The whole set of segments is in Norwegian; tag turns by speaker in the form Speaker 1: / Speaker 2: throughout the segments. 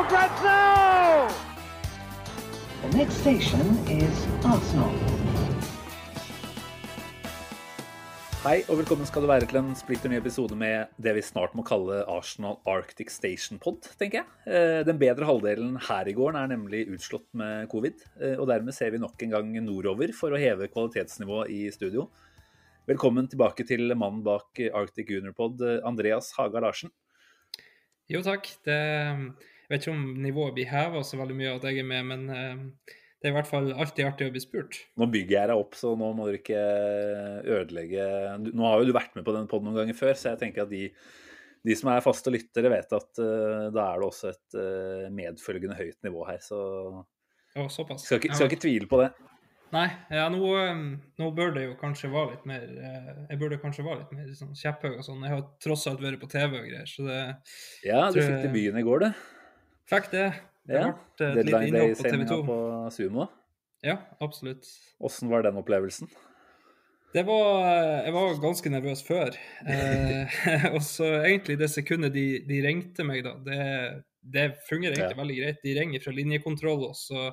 Speaker 1: for grabs now!
Speaker 2: The next station is Arsenal.
Speaker 3: Hei og velkommen skal du være til en splitter ny episode med det vi snart må kalle Arsenal Arctic Station Pod, tenker jeg. Eh, Den bedre halvdelen her i gården er nemlig utslått med covid, eh, og dermed ser vi nok en gang nordover for å heve kvalitetsnivået i studio. Velkommen tilbake til mannen bak Arctic Junior Pod, eh, Andreas Haga Larsen.
Speaker 4: Jo takk. Det, jeg vet ikke om nivået blir heva så veldig mye at jeg er med, men eh, det er i hvert fall alltid artig å bli spurt.
Speaker 3: Nå bygger jeg deg opp, så nå må du ikke ødelegge Nå har jo du vært med på den podden noen ganger før, så jeg tenker at de, de som er faste lyttere, vet at uh, da er det også et uh, medfølgende høyt nivå her. Så
Speaker 4: Å, såpass.
Speaker 3: skal ikke, skal ikke tvile på det.
Speaker 4: Nei, ja, nå, nå bør det jo kanskje være litt mer Jeg burde kanskje være litt mer sånn kjepphøy og sånn. Jeg har tross alt vært på TV og greier, så det
Speaker 3: Ja, du fikk
Speaker 4: til
Speaker 3: debuten i går, du.
Speaker 4: Fikk det. Det
Speaker 3: Ja.
Speaker 4: ble et lite innhopp på TV
Speaker 3: Day-sendinga
Speaker 4: 2.
Speaker 3: på Sumo.
Speaker 4: Ja, absolutt.
Speaker 3: Åssen var den opplevelsen?
Speaker 4: Det var Jeg var ganske nervøs før. Eh, og så egentlig det sekundet de, de ringte meg, da, det, det fungerer egentlig
Speaker 3: Ja.
Speaker 4: veldig greit. De ringer fra linjekontroll, og så,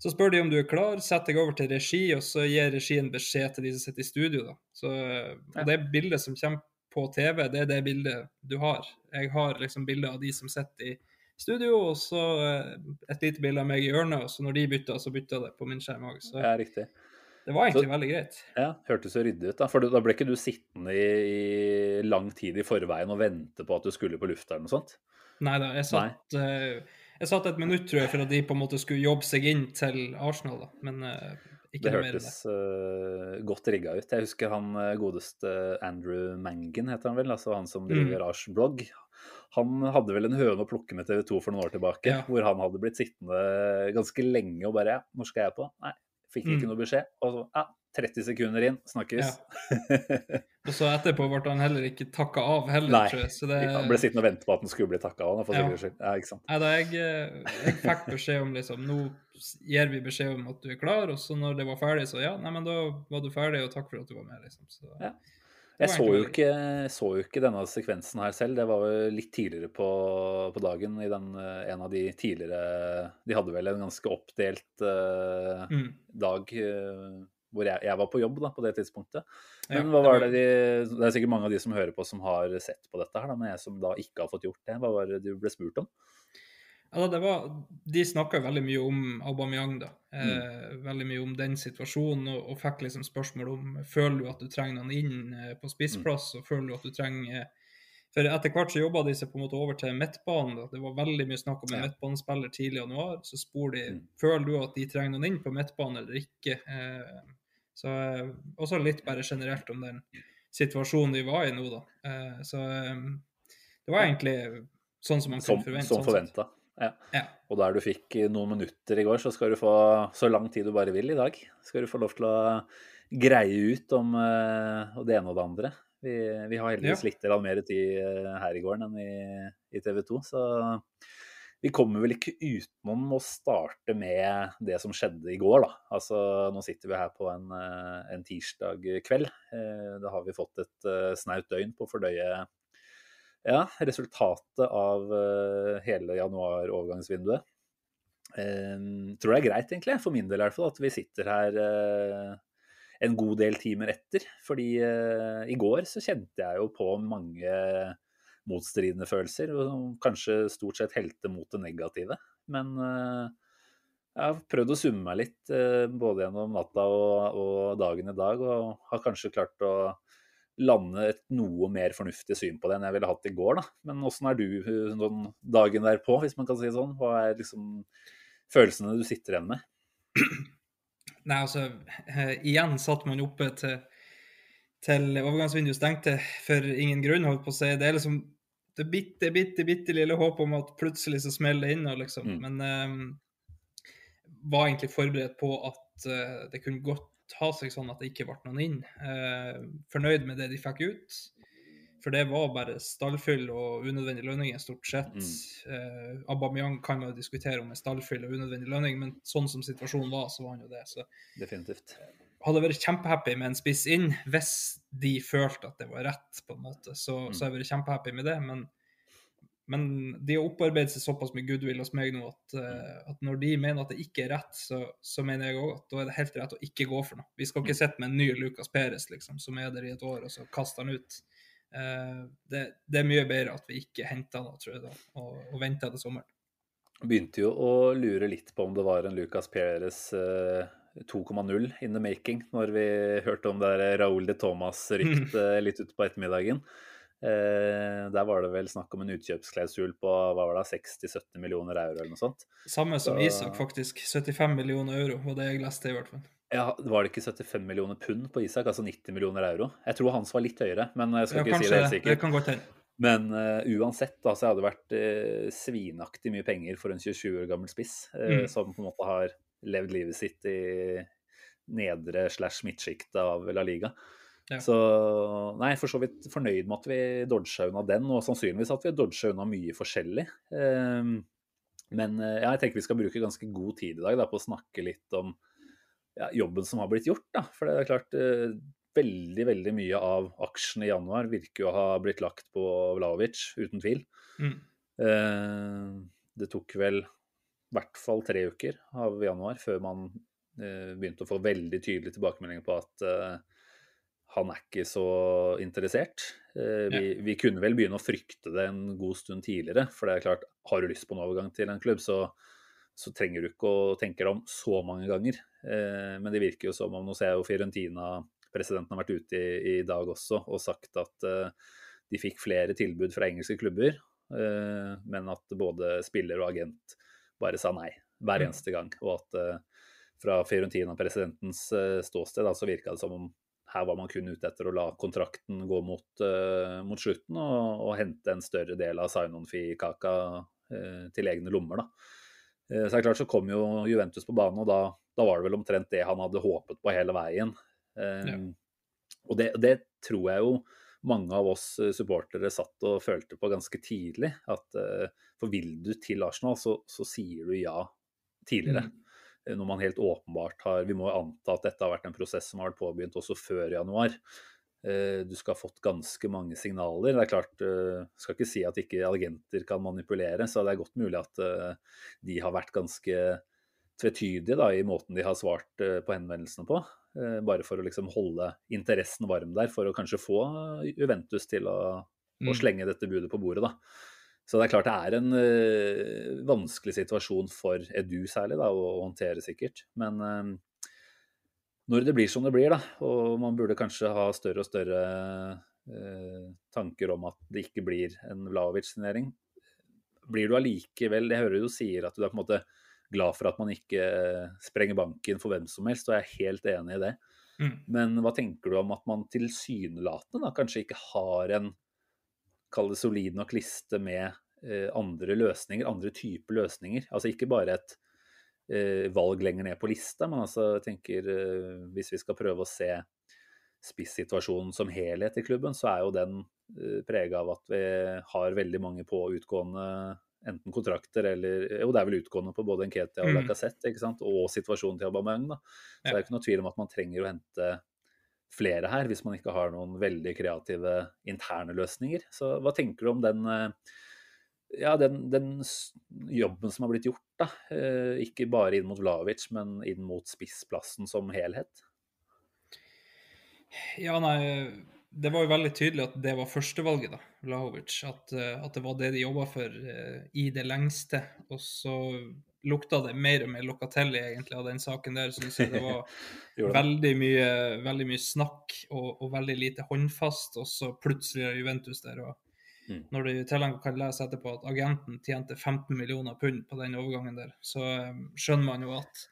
Speaker 4: så spør de om du er klar, setter deg over til regi, og så gir regien beskjed til de som sitter i studio. da. Så, og det bildet som kommer på TV, det er det bildet du har. Jeg har liksom bilde av de som sitter i studio, og så eh, et lite bilde av meg i hjørnet, og så når de bytta, så bytta det på min skjerm òg. Så
Speaker 3: Ja, riktig.
Speaker 4: det var egentlig
Speaker 3: Så-
Speaker 4: veldig greit.
Speaker 3: Ja, Hørtes så ryddig ut. Da For da ble ikke du sittende i, i lang tid i forveien og vente på at du skulle på lufta eller noe sånt?
Speaker 4: Nei da, jeg satt, eh, jeg satt et minutt, tror jeg, for at de på en måte skulle jobbe seg inn til Arsenal, da. Men eh, ikke
Speaker 3: Det
Speaker 4: noe mer enn det.
Speaker 3: hørtes uh, godt rigga ut. Jeg husker han godeste Andrew Mangan, heter han vel, altså han som
Speaker 4: Mm.
Speaker 3: driver Ars blogg. Han hadde vel en høne å plukke med TV 2 for noen år tilbake,
Speaker 4: Ja.
Speaker 3: hvor han hadde blitt sittende ganske lenge og bare ja, når skal jeg på? Nei, fikk ikke
Speaker 4: Mm.
Speaker 3: noe beskjed. Og så ja, 30 sekunder inn, snakkes.
Speaker 4: Og så etterpå ble han heller ikke takka av heller,
Speaker 3: Nei,
Speaker 4: tror jeg. Så det,
Speaker 3: Han ble sittende og vente på at han skulle bli takka av, for
Speaker 4: Ja.
Speaker 3: skyld. Ja, ikke sant.
Speaker 4: Nei, da, jeg, eh, jeg fikk beskjed om liksom Nå gir vi beskjed om at du er klar, og så når det var ferdig, så ja, nei, men da var du ferdig, og takk for at du var med, liksom. Så,
Speaker 3: Ja. Jeg så jo, ikke, så jo ikke denne sekvensen her selv. Det var jo litt tidligere på, på dagen i den, eh, en av de tidligere De hadde vel en ganske oppdelt uh,
Speaker 4: Mm.
Speaker 3: dag uh, hvor jeg, jeg var på jobb da, på det tidspunktet.
Speaker 4: Ja,
Speaker 3: Men hva
Speaker 4: det
Speaker 3: var
Speaker 4: var-
Speaker 3: det de Det er sikkert mange av de som hører på, som har sett på dette her, da, men jeg som da ikke har fått gjort det. Hva var det du ble spurt om?
Speaker 4: Ja, det var, de snakka veldig mye om Aubameyang, da.
Speaker 3: Mm.
Speaker 4: Eh, veldig mye om den situasjonen, og, og fikk liksom spørsmål om føler du at du trenger noen inn eh, på spissplass,
Speaker 3: Mm.
Speaker 4: og føler du at du trenger eh, For etter hvert så jobba de seg på en måte over til midtbanen. da. Det var veldig mye snakk om en
Speaker 3: Ja.
Speaker 4: midtbanespiller tidlig i januar. Så spor de
Speaker 3: Mm.
Speaker 4: føler du at de trenger noen inn på midtbanen eller ikke. Eh, så eh, også litt bare generelt om den situasjonen de var i nå, da. Eh, så det var egentlig sånn som man kunne forvente.
Speaker 3: som
Speaker 4: som forventa.
Speaker 3: forventa. Ja.
Speaker 4: Ja.
Speaker 3: Og der du fikk noen minutter i går, så skal du få så lang tid du bare vil i dag. Skal du få lov til å greie ut om eh, det ene og det andre. Vi, vi har heldigvis
Speaker 4: Ja.
Speaker 3: litt mer tid eh, her i gården enn i, i TV 2, så vi kommer vel ikke utenom å starte med det som skjedde i går, da. Altså, nå sitter vi her på en, eh, en tirsdag kveld. Eh, Da har vi fått et snaut døgn på å fordøye ja, resultatet av eh, hele januar-overgangsvinduet. Eh, tror det er greit, egentlig, for min del i hvert fall, at vi sitter her eh, en god del timer etter. Fordi eh, i går så kjente jeg jo på mange motstridende følelser, og kanskje stort sett helte mot det negative. Men jeg har prøvd å summe meg litt både gjennom natta og, og dagen i dag, og har kanskje klart å lande et noe mer fornuftig syn på det enn jeg ville hatt i går. da. Men åssen er du eh, sånn dagen derpå, hvis man kan si det sånn? Hva er liksom følelsene du sitter igjen med?
Speaker 4: Nei, altså, eh, igjen satt man oppe til, til overgangsvinduet stengte for ingen grunn, holdt på å si. Det er liksom det bitte, bitte, bitte lille håp om at plutselig så smeller det inn, og liksom.
Speaker 3: Mm.
Speaker 4: Men um, var egentlig forberedt på at uh, det kunne godt ha seg sånn at det ikke ble noen inn. Eh, fornøyd med det de fikk ut. For det var bare stallfyll og unødvendige lønninger, stort sett. Eh, Aubameyang kan man diskutere om er stallfyll og unødvendig lønning, men sånn som situasjonen var, så var han jo det. Så
Speaker 3: Definitivt.
Speaker 4: hadde vært kjempehappy med en spiss inn, hvis de følte at det var rett, på en måte. Så,
Speaker 3: Mm.
Speaker 4: så hadde jeg vært kjempehappy med det. Men, men de har opparbeidet seg såpass med goodwill hos meg nå at, eh, at når de mener at det ikke er rett, så, så mener jeg òg at da er det helt rett å ikke gå for noe. Vi skal ikke sitte med en ny Lucas Perez, liksom, som er der i et år, og så kaster han ut. Eh, det, det er mye bedre at vi ikke henter han, tror jeg, da, og, og venter til sommeren.
Speaker 3: Begynte jo å lure litt på om det var en Lucas Perez eh, 2,0 in the making, når vi hørte om det Raúl de Thomas-ryktet litt utpå ettermiddagen. Eh, der var det vel snakk om en utkjøpsklausul på hva var det, 60-70 millioner euro eller noe sånt.
Speaker 4: Samme som
Speaker 3: Så-
Speaker 4: Isak, faktisk. 75 millioner euro var det jeg leste, i hvert fall.
Speaker 3: Ja, Var det ikke 75 millioner pund på Isak, altså 90 millioner euro? Jeg tror hans var litt høyere, men jeg skal
Speaker 4: Ja,
Speaker 3: ikke si det helt sikkert.
Speaker 4: Det kan godt hende.
Speaker 3: Men uh, uansett, da, så hadde det vært uh, svinaktig mye penger for en 27 år gammel spiss, uh,
Speaker 4: Mm.
Speaker 3: som på en måte har levd livet sitt i nedre slash midtsjiktet av La Liga.
Speaker 4: Ja.
Speaker 3: Så nei, for så vidt fornøyd med at vi dodga unna den, og sannsynligvis at vi dodga unna mye forskjellig. Eh, men eh, ja, jeg tenker vi skal bruke ganske god tid i dag da, på å snakke litt om ja, jobben som har blitt gjort. Da. For det er klart, eh, veldig, veldig mye av aksjene i januar virker jo å ha blitt lagt på Vlaovic, uten tvil.
Speaker 4: Mm.
Speaker 3: Eh, det tok vel i hvert fall tre uker av januar før man eh, begynte å få veldig tydelige tilbakemeldinger på at han er ikke så interessert. Eh, vi, vi kunne vel begynne å frykte det en god stund tidligere. For det er klart, har du lyst på en overgang til en klubb, så, så trenger du ikke å tenke deg om så mange ganger. Eh, men det virker jo som om Nå ser jeg jo Fiorentina-presidenten har vært ute i, i dag også og sagt at eh, de fikk flere tilbud fra engelske klubber, men at både spiller og agent bare sa nei hver
Speaker 4: Mm.
Speaker 3: eneste gang. Og at fra Fiorentina-presidentens ståsted så virka det som om her var man kun ute etter å la kontrakten gå mot, uh, mot slutten og, og hente en større del av sign-on-fee-kaka uh, til egne lommer. Da. Uh, så er det klart så kom jo Juventus på banen, og da, da var det vel omtrent det han hadde håpet på hele veien.
Speaker 4: Ja.
Speaker 3: Og det, det tror jeg jo mange av oss supportere satt og følte på ganske tidlig. At for vil du til Arsenal, så, så sier du ja tidligere.
Speaker 4: Mm.
Speaker 3: Eh, Når man helt åpenbart har Vi må jo anta at dette har vært en prosess som har vært påbegynt også før januar. Eh, Du skal ha fått ganske mange signaler. Det er klart, jeg skal ikke si at ikke agenter kan manipulere, så det er godt mulig at eh, de har vært ganske tvetydige da, i måten de har svart eh, på henvendelsene på. Eh, Bare for å liksom holde interessen varm der, for å kanskje få Juventus til å, å
Speaker 4: Mm.
Speaker 3: slenge dette budet på bordet. da. Så det er klart det er en uh, vanskelig situasjon for Edu særlig da, å, håndtere, sikkert. Men uh, når det blir som det blir, da, og man burde kanskje ha større og større uh, tanker om at det ikke blir en Vlaovic-signering, blir du allikevel Jeg hører du sier at du er på en måte glad for at man ikke sprenger banken for hvem som helst, og jeg er helt enig i det.
Speaker 4: Mm.
Speaker 3: Men hva tenker du om at man tilsynelatende da kanskje ikke har en kall det solid nok liste med andre løsninger, andre typer løsninger? Altså ikke bare et eh, valg lenger ned på lista, men altså jeg tenker eh, hvis vi skal prøve å se spissituasjonen som helhet i klubben, så er jo den eh, prega av at vi har veldig mange på utgående enten kontrakter eller Jo, det er vel utgående på både Nketia og
Speaker 4: Mm.
Speaker 3: Lacassette, ikke sant, og situasjonen til Aubameyang, da. Så det er ikke noe tvil om at man trenger å hente flere her, hvis man ikke har noen veldig kreative interne løsninger. Så hva tenker du om den, eh, ja, den, den jobben som har blitt gjort? da? Eh, Ikke bare inn mot Vlavic, men inn mot spissplassen som helhet?
Speaker 4: Ja, nei, det var jo veldig tydelig at det var førstevalget, da, Vlahovic. At, eh, at det var det de jobba for eh, i det lengste. Og så lukta det mer og mer Locatelli, egentlig, av den saken der. Syns jeg det var
Speaker 3: det?
Speaker 4: veldig mye, veldig mye snakk og, og veldig lite håndfast, og så plutselig er Juventus der. og
Speaker 3: Mm.
Speaker 4: Når du i tillegg kan lese etterpå at agenten tjente 15 millioner pund på den overgangen der, så eh, skjønner man jo at,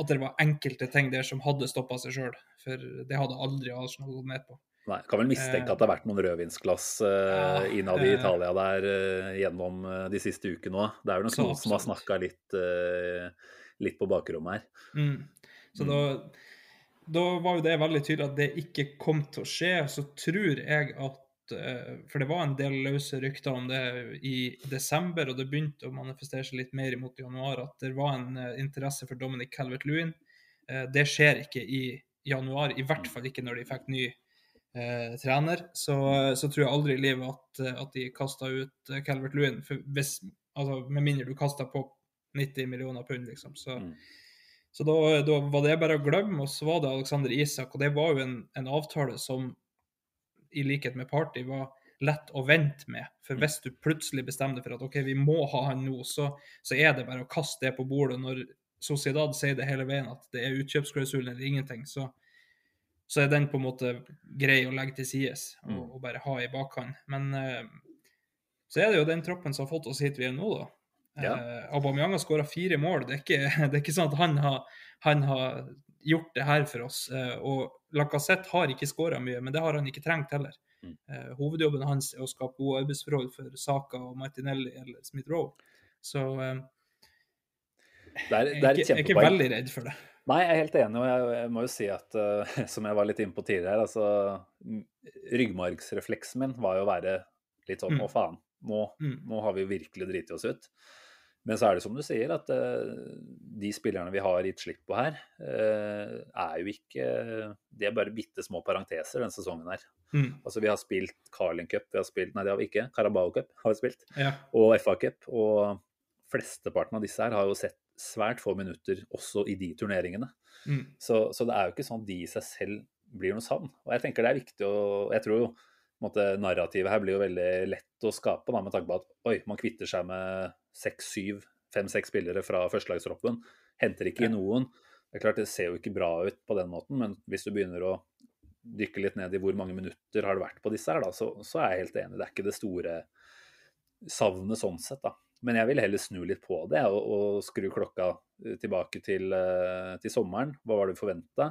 Speaker 4: at det var enkelte ting der som hadde stoppa seg sjøl. For det hadde aldri Arsenal gått med på.
Speaker 3: Nei, Kan vel mistenke at det har vært noen rødvinsglass uh,
Speaker 4: Ja,
Speaker 3: innad i
Speaker 4: eh,
Speaker 3: Italia der uh, gjennom uh, de siste ukene òg. Det er jo nok noen som har snakka litt, litt på bakrommet her.
Speaker 4: Mm. Så da, da var jo det veldig tydelig at det ikke kom til å skje. Så tror jeg at For det var en del løse rykter om det i desember, og det begynte å manifestere seg litt mer imot januar, at det var en eh, interesse for Dominic Calvert-Lewin. Eh, det skjer ikke i januar, i hvert fall ikke når de fikk ny eh, trener. Så, så tror jeg aldri i livet at, eh, at de kasta ut eh, Calvert-Lewin. Altså, med mindre du kasta på 90 millioner pund, liksom. Så,
Speaker 3: Mm.
Speaker 4: så da, da var det bare å glemme, og så var det Alexander Isak. Og det var jo en, en avtale som, i likhet med Party, var lett å vente med. For hvis du plutselig bestemmer deg for at OK, vi må ha han nå, så, så er det bare å kaste det på bordet. Når Sociedad sier det hele veien at det er utkjøpsklausulen eller ingenting, så, så er den på en måte grei å legge til side og,
Speaker 3: Mm.
Speaker 4: og bare ha i bakhånd. Men eh, så er det jo den troppen som har fått oss hit vi er nå, da.
Speaker 3: Ja.
Speaker 4: Eh, Aubameyang har skåra fire mål. Det er, ikke, det er ikke sånn at han har, han har gjort det her for oss. Eh, og Lacassette har ikke skåra mye, men det har han ikke trengt heller.
Speaker 3: Mm.
Speaker 4: Eh, hovedjobben hans er å skape gode arbeidsforhold for Saka og Martinelli eller Smith-Roe. Så eh,
Speaker 3: Det er,
Speaker 4: jeg,
Speaker 3: det er
Speaker 4: er jeg er ikke veldig redd for det.
Speaker 3: Nei, jeg er helt enig, og jeg, jeg må jo si at uh, som jeg var litt inne på tidligere, altså Ryggmargsrefleksen min var jo å være litt sånn
Speaker 4: Mm.
Speaker 3: Å, faen, nå,
Speaker 4: Mm.
Speaker 3: nå har vi virkelig driti oss ut. Men så er det som du sier, at eh, de spillerne vi har gitt slipp på her, eh, er jo ikke De er bare bitte små parenteser denne sesongen her.
Speaker 4: Mm.
Speaker 3: Altså, vi har spilt Carling Cup, vi har spilt Nei, det har vi ikke. Carabao Cup har vi spilt.
Speaker 4: Ja.
Speaker 3: Og FA Cup. Og flesteparten av disse her har jo sett svært få minutter også i de turneringene.
Speaker 4: Mm.
Speaker 3: Så, så det er jo ikke sånn at de i seg selv blir noe savn. Og jeg tenker det er viktig å Jeg tror jo måte, narrativet her blir jo veldig lett å skape, da, med tanke på at oi, man kvitter seg med seks, syv, fem-seks spillere fra førstelagstroppen. Henter ikke i noen. Det er klart det ser jo ikke bra ut på den måten, men hvis du begynner å dykke litt ned i hvor mange minutter har det vært på disse her, da, så, så er jeg helt enig. Det er ikke det store savnet sånn sett, da. Men jeg vil heller snu litt på det og, og skru klokka tilbake til, eh, til sommeren. Hva var det vi forventa?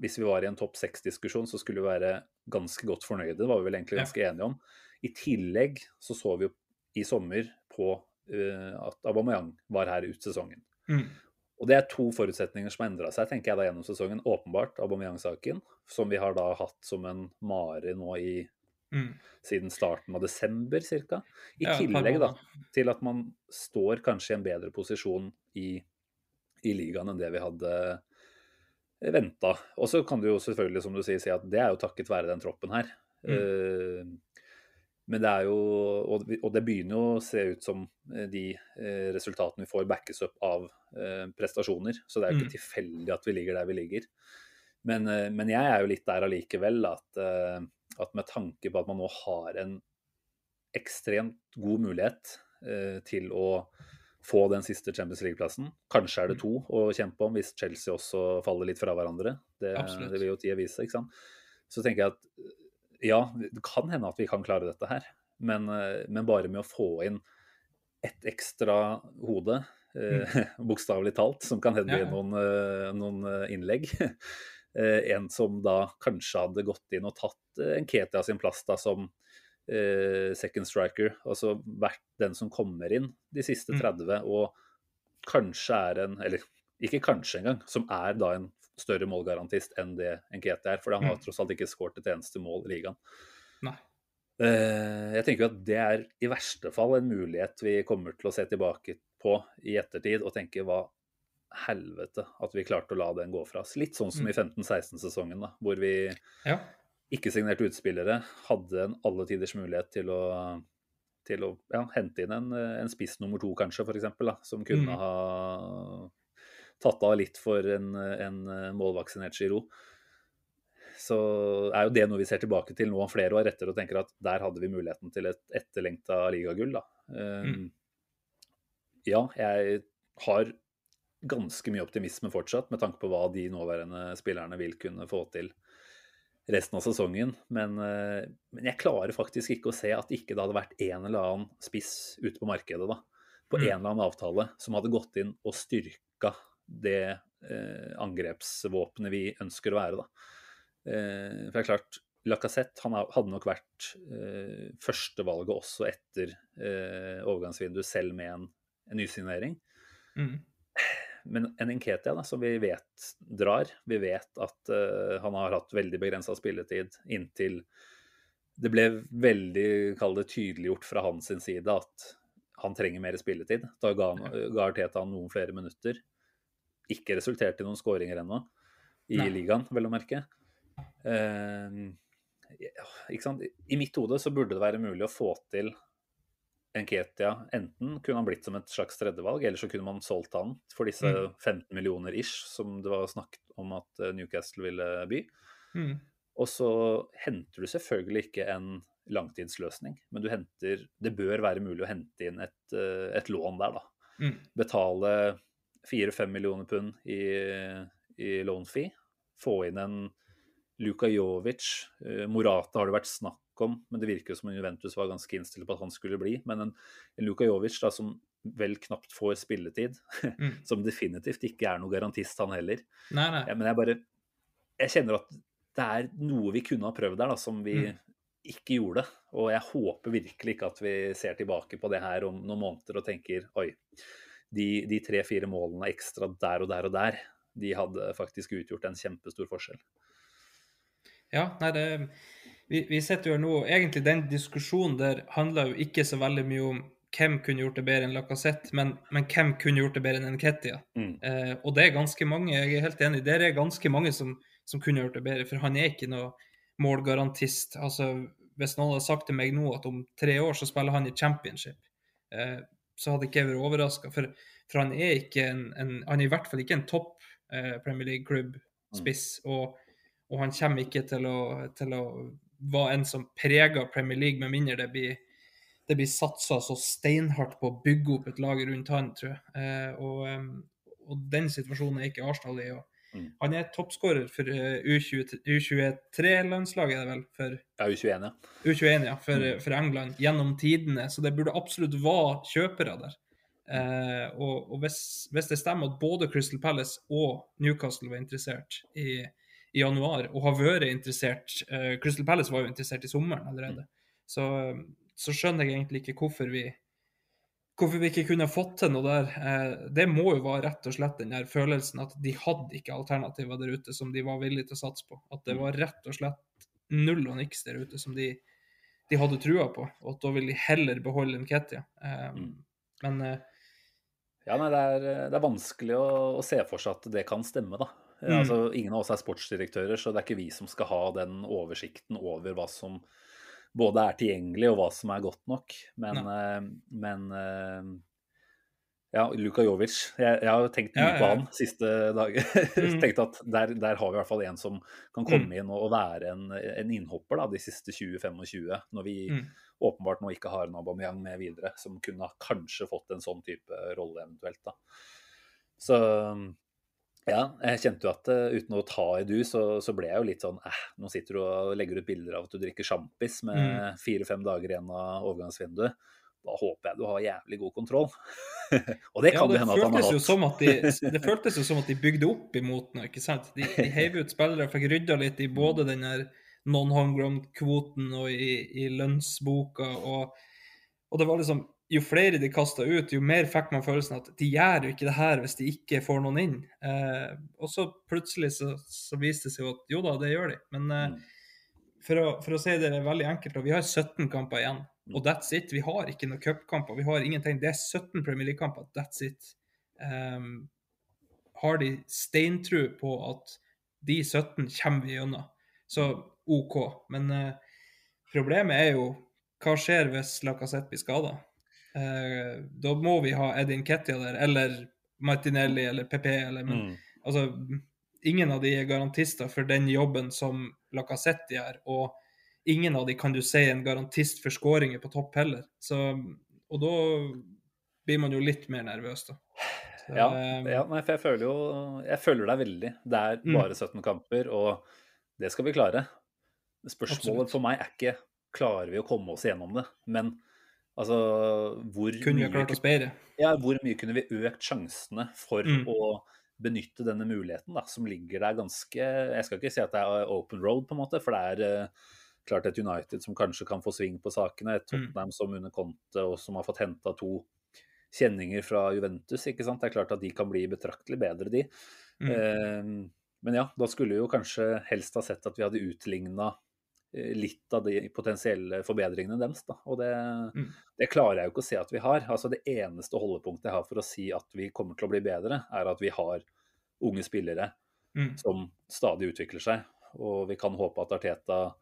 Speaker 3: Hvis vi var i en topp seks-diskusjon, så skulle vi være ganske godt fornøyde. Det var vi vel egentlig
Speaker 4: Ja.
Speaker 3: ganske enige om. I tillegg så så vi jo i sommer på uh, at Aubameyang var her ut sesongen.
Speaker 4: Mm.
Speaker 3: Og det er to forutsetninger som har endra seg tenker jeg da gjennom sesongen. Åpenbart Aubameyang-saken, som vi har da hatt som en mare nå i
Speaker 4: Mm.
Speaker 3: siden starten av desember ca. I
Speaker 4: Ja,
Speaker 3: tillegg da, til at man står kanskje i en bedre posisjon i, i ligaen enn det vi hadde venta. Og så kan du jo selvfølgelig, som du sier, si at det er jo takket være den troppen her.
Speaker 4: Mm.
Speaker 3: Eh, men det er jo Og det begynner jo å se ut som eh, de eh, resultatene vi får, backes opp av prestasjoner. Så det er jo ikke
Speaker 4: Mm.
Speaker 3: tilfeldig at vi ligger der vi ligger. Men, men jeg er jo litt der allikevel at, at med tanke på at man nå har en ekstremt god mulighet til å få den siste Champions League-plassen. Kanskje er det to å kjempe om hvis Chelsea også faller litt fra hverandre. Det, det vil jo tida vise, ikke sant. Så tenker jeg at ja, det kan hende at vi kan klare dette her. Men, eh, men bare med å få inn ett ekstra hode, mm. bokstavelig talt, som kan hende
Speaker 4: Ja,
Speaker 3: noen, eh, noen eh, innlegg. Eh, En som da kanskje hadde gått inn og tatt eh, en Ketia sin plass da som eh, second striker. Altså vært den som kommer inn de siste
Speaker 4: Mm.
Speaker 3: 30, og kanskje er en Eller ikke kanskje engang, som er da en større målgarantist enn det enkete er. For han har
Speaker 4: Mm.
Speaker 3: tross alt ikke skåret et eneste mål i ligaen.
Speaker 4: Nei.
Speaker 3: Eh, Jeg tenker jo at det er i verste fall en mulighet vi kommer til å se tilbake på i ettertid og tenke hva helvete at vi klarte å la den gå fra oss. Litt sånn som i 15-16-sesongen, da, hvor vi
Speaker 4: Ja.
Speaker 3: Ikke signerte utspillere, hadde en alle tiders mulighet til å, til å ja, hente inn en, en spiss nummer to, kanskje, eksempel, som kunne
Speaker 4: Mm.
Speaker 3: ha tatt av litt for en, en målvaksinert Giro. Så er jo det noe vi ser tilbake til nå flere år etter og tenker at der hadde vi muligheten til et etterlengta ligagull. da. Um,
Speaker 4: Mm.
Speaker 3: Ja, jeg har ganske mye optimisme fortsatt med tanke på hva de nåværende spillerne vil kunne få til resten av sesongen. Men, eh, men jeg klarer faktisk ikke å se at ikke det hadde vært en eller annen spiss ute på markedet da, på
Speaker 4: Mm.
Speaker 3: en eller annen avtale som hadde gått inn og styrka det eh, angrepsvåpenet vi ønsker å være. da. Eh, for det er klart, Lacassette han hadde nok vært eh, førstevalget også etter eh, overgangsvinduet, selv med en, en nysignering.
Speaker 4: Mm.
Speaker 3: Men en Nketia da, som vi vet drar, vi vet at uh, han har hatt veldig begrensa spilletid inntil det ble veldig kall det, tydeliggjort fra hans side at han trenger mer spilletid. Da ga, han- ga Arteta han noen flere minutter. Ikke resultert i noen skåringer ennå, i
Speaker 4: Nei.
Speaker 3: ligaen, vel å merke. Uh? I mitt hode så burde det være mulig å få til Nketia. Enten kunne han blitt som et slags tredjevalg, eller så kunne man solgt han for disse
Speaker 4: Mm.
Speaker 3: 15 millioner ish som det var snakket om at eh, Newcastle ville by.
Speaker 4: Mm.
Speaker 3: Og så henter du selvfølgelig ikke en langtidsløsning, men du henter Det bør være mulig å hente inn et, eh, et lån der, da.
Speaker 4: Mm.
Speaker 3: Betale 4-5 millioner pund i, i loan fee. Få inn en Luka Jovic. eh, Morata har det vært snakk om, men det virker jo som om Juventus var ganske innstilt på at han skulle bli. Men en, en Luka Jovic da, som vel knapt får spilletid,
Speaker 4: Mm.
Speaker 3: som definitivt ikke er noe garantist, han heller.
Speaker 4: Nei, nei.
Speaker 3: Ja, men jeg bare Jeg kjenner at det er noe vi kunne ha prøvd der, da, som vi
Speaker 4: Mm.
Speaker 3: ikke gjorde. Og jeg håper virkelig ikke at vi ser tilbake på det her om noen måneder og tenker oi, de, de tre-fire målene ekstra der og der og der, de hadde faktisk utgjort en kjempestor forskjell.
Speaker 4: Ja, nei, det Vi, vi sitter jo nå Egentlig den diskusjonen der handler jo ikke så veldig mye om hvem kunne gjort det bedre enn Lacassette, men, men hvem kunne gjort det bedre enn Ketia?
Speaker 3: Mm.
Speaker 4: Eh, og det er ganske mange, jeg er helt enig, det er ganske mange som, som kunne gjort det bedre, for han er ikke noe målgarantist. Altså, hvis noen hadde sagt til meg nå at om tre år så spiller han i championship, eh, så hadde ikke jeg vært overraska. For, for han er ikke en, en Han er i hvert fall ikke en topp eh, Premier League-klubb-spiss. Og, og han kommer ikke til å, til å være en som prega Premier League, med mindre det blir det blir satsa så steinhardt på å bygge opp et lag rundt han, tror jeg. Eh, og, og den situasjonen er ikke Arsenal i.
Speaker 3: Mm.
Speaker 4: Han er toppskårer for eh, U20 U23-landslaget, er det vel? For
Speaker 3: Ja, U21, ja.
Speaker 4: U21, ja, for,
Speaker 3: Mm.
Speaker 4: for England, gjennom tidene. Så det burde absolutt være kjøpere der. Eh, og og hvis, hvis det stemmer at både Crystal Palace og Newcastle var interessert i, i januar, og har vært interessert uh, Crystal Palace var jo interessert i sommeren allerede. Så, så skjønner jeg egentlig ikke hvorfor vi hvorfor vi ikke kunne fått til noe der. Uh, det må jo være rett og slett den der følelsen at de hadde ikke alternativer der ute som de var villige til å satse på. At det var rett og slett null og niks der ute som de, de hadde trua på, og at da vil de heller beholde Nketia. Uh,
Speaker 3: Mm.
Speaker 4: Men eh,
Speaker 3: Ja, nei, det er, det er vanskelig å, å se for seg at det kan stemme, da.
Speaker 4: Mm.
Speaker 3: Altså, ingen av oss er sportsdirektører, så det er ikke vi som skal ha den oversikten over hva som både er tilgjengelig og hva som er godt nok. Men, uh, men uh, ja, Luka Jovic. Jeg, jeg har tenkt mye
Speaker 4: Ja, ja,
Speaker 3: på han siste dager.
Speaker 4: Mm.
Speaker 3: Tenkt at der, der har vi i hvert fall en som kan komme inn og, og være en, en innhopper da, de siste 20-25, når vi
Speaker 4: Mm.
Speaker 3: åpenbart nå ikke har en Aubameyang med videre, som kunne kanskje fått en sånn type rolle eventuelt. da. Så ja, jeg kjente jo at eh, uten å ta i du, så, så ble jeg jo litt sånn eh, Nå sitter du og legger ut bilder av at du drikker sjampis med
Speaker 4: Mm.
Speaker 3: fire-fem dager igjen av overgangsvinduet. Da håper jeg du har jævlig god kontroll. og det kan
Speaker 4: ja,
Speaker 3: det hende at han har
Speaker 4: jo
Speaker 3: hatt.
Speaker 4: som at de, det føltes jo som at de bygde opp imot noe, ikke sant? De, de heiv ut spillere, fikk rydda litt i både den der non-homegrown-kvoten og i, i lønnsboka, og, og det var liksom jo flere de kasta ut, jo mer fikk man følelsen at de gjør jo ikke det her hvis de ikke får noen inn. Eh, og så plutselig så, så viste det seg jo at jo da, det gjør de. Men eh,
Speaker 3: Mm.
Speaker 4: for, å, for å si det veldig enkelt, og vi har 17 kamper igjen.
Speaker 3: Mm.
Speaker 4: Og that's it. Vi har ikke noen cupkamper. Vi har ingenting. Det er 17 Premier League-kamper. That's it. Um, har de steintru på at de 17 kommer vi gjennom, så OK. Men eh, problemet er jo hva skjer hvis Lacassette blir skada? Eh, da må vi ha Edin Kettia der, eller Martinelli eller PP, eller men,
Speaker 3: Mm.
Speaker 4: Altså, ingen av de er garantister for den jobben som Lacassette gjør, og ingen av de kan du si er en garantist for skåringer på topp heller. Så, og da blir man jo litt mer nervøs, da. Så,
Speaker 3: Ja,
Speaker 4: eh,
Speaker 3: ja nei, for jeg føler jo Jeg føler deg veldig. Det er
Speaker 4: Mm.
Speaker 3: bare 17 kamper, og det skal vi klare. Spørsmålet
Speaker 4: Absolutt.
Speaker 3: for meg er ikke klarer vi å komme oss gjennom det, men altså hvor
Speaker 4: Kunne vi klart oss bedre?
Speaker 3: Ja, hvor mye kunne vi økt sjansene for
Speaker 4: Mm.
Speaker 3: å benytte denne muligheten da, som ligger der ganske Jeg skal ikke si at det er open road, på en måte, for det er eh, klart et United som kanskje kan få sving på sakene. Et Tottenham som under Conte og som har fått henta to kjenninger fra Juventus. ikke sant? Det er klart at de kan bli betraktelig bedre, de.
Speaker 4: Mm.
Speaker 3: Eh, men ja, da skulle vi jo kanskje helst ha sett at vi hadde utligna litt av de potensielle forbedringene deres. Da. Og det,
Speaker 4: Mm.
Speaker 3: det klarer jeg jo ikke å se at vi har. Altså Det eneste holdepunktet jeg har for å si at vi kommer til å bli bedre, er at vi har unge spillere
Speaker 4: Mm.
Speaker 3: som stadig utvikler seg. Og vi kan håpe at Arteta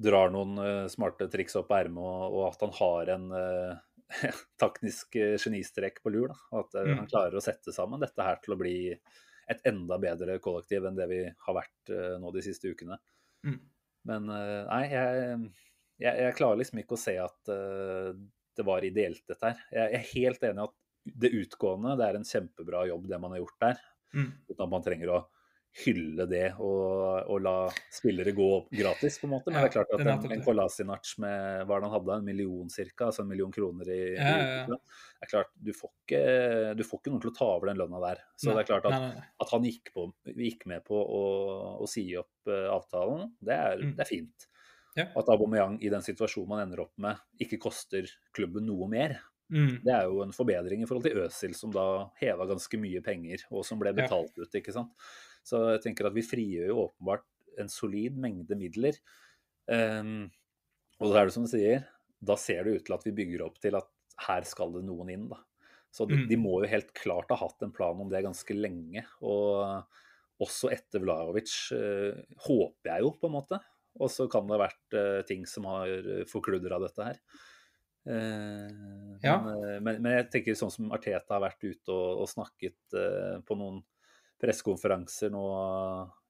Speaker 3: drar noen uh, smarte triks opp ermet, og, og at han har en uh, taktisk uh, genistrek på lur. Da. At eh,
Speaker 4: Mm.
Speaker 3: han klarer å sette sammen dette her til å bli et enda bedre kollektiv enn det vi har vært eh, nå de siste ukene.
Speaker 4: Mm.
Speaker 3: Men eh, nei, jeg, jeg, jeg klarer liksom ikke å se at eh, det var ideelt, dette her. Jeg er helt enig i at det utgående, det er en kjempebra jobb, det man har gjort der.
Speaker 4: Mm.
Speaker 3: Uten at man trenger å hylle det og, og la spillere gå gratis, på en måte. Men det er klart at en, en. Kolasinac med hva han hadde, en million cirka, altså en million kroner i,
Speaker 4: Ja, ja, ja.
Speaker 3: det er klart, du får, ikke, du får ikke noen til å ta over den lønna der. Så
Speaker 4: Nei,
Speaker 3: det er klart at
Speaker 4: nei, nei,
Speaker 3: at han gikk, på, gikk med på å, å si opp uh, avtalen, det er,
Speaker 4: Mm.
Speaker 3: det er fint.
Speaker 4: Ja.
Speaker 3: At Aubameyang i den situasjonen man ender opp med, ikke koster klubben noe mer.
Speaker 4: Mm.
Speaker 3: Det er jo en forbedring i forhold til Øsil, som da heva ganske mye penger, og som ble betalt ut. ikke sant? Så jeg tenker at vi frigjør jo åpenbart en solid mengde midler. Um, og så er det som du sier, da ser det ut til at vi bygger opp til at her skal det noen inn, da. Så de,
Speaker 4: Mm.
Speaker 3: de må jo helt klart ha hatt en plan om det ganske lenge. Og også etter Vlahovic, uh, håper jeg jo, på en måte. Og så kan det ha vært uh, ting som har forkludra dette her. Uh,
Speaker 4: Ja.
Speaker 3: men, eh, men, men jeg tenker sånn som Arteta har vært ute og, og snakket eh, på noen pressekonferanser nå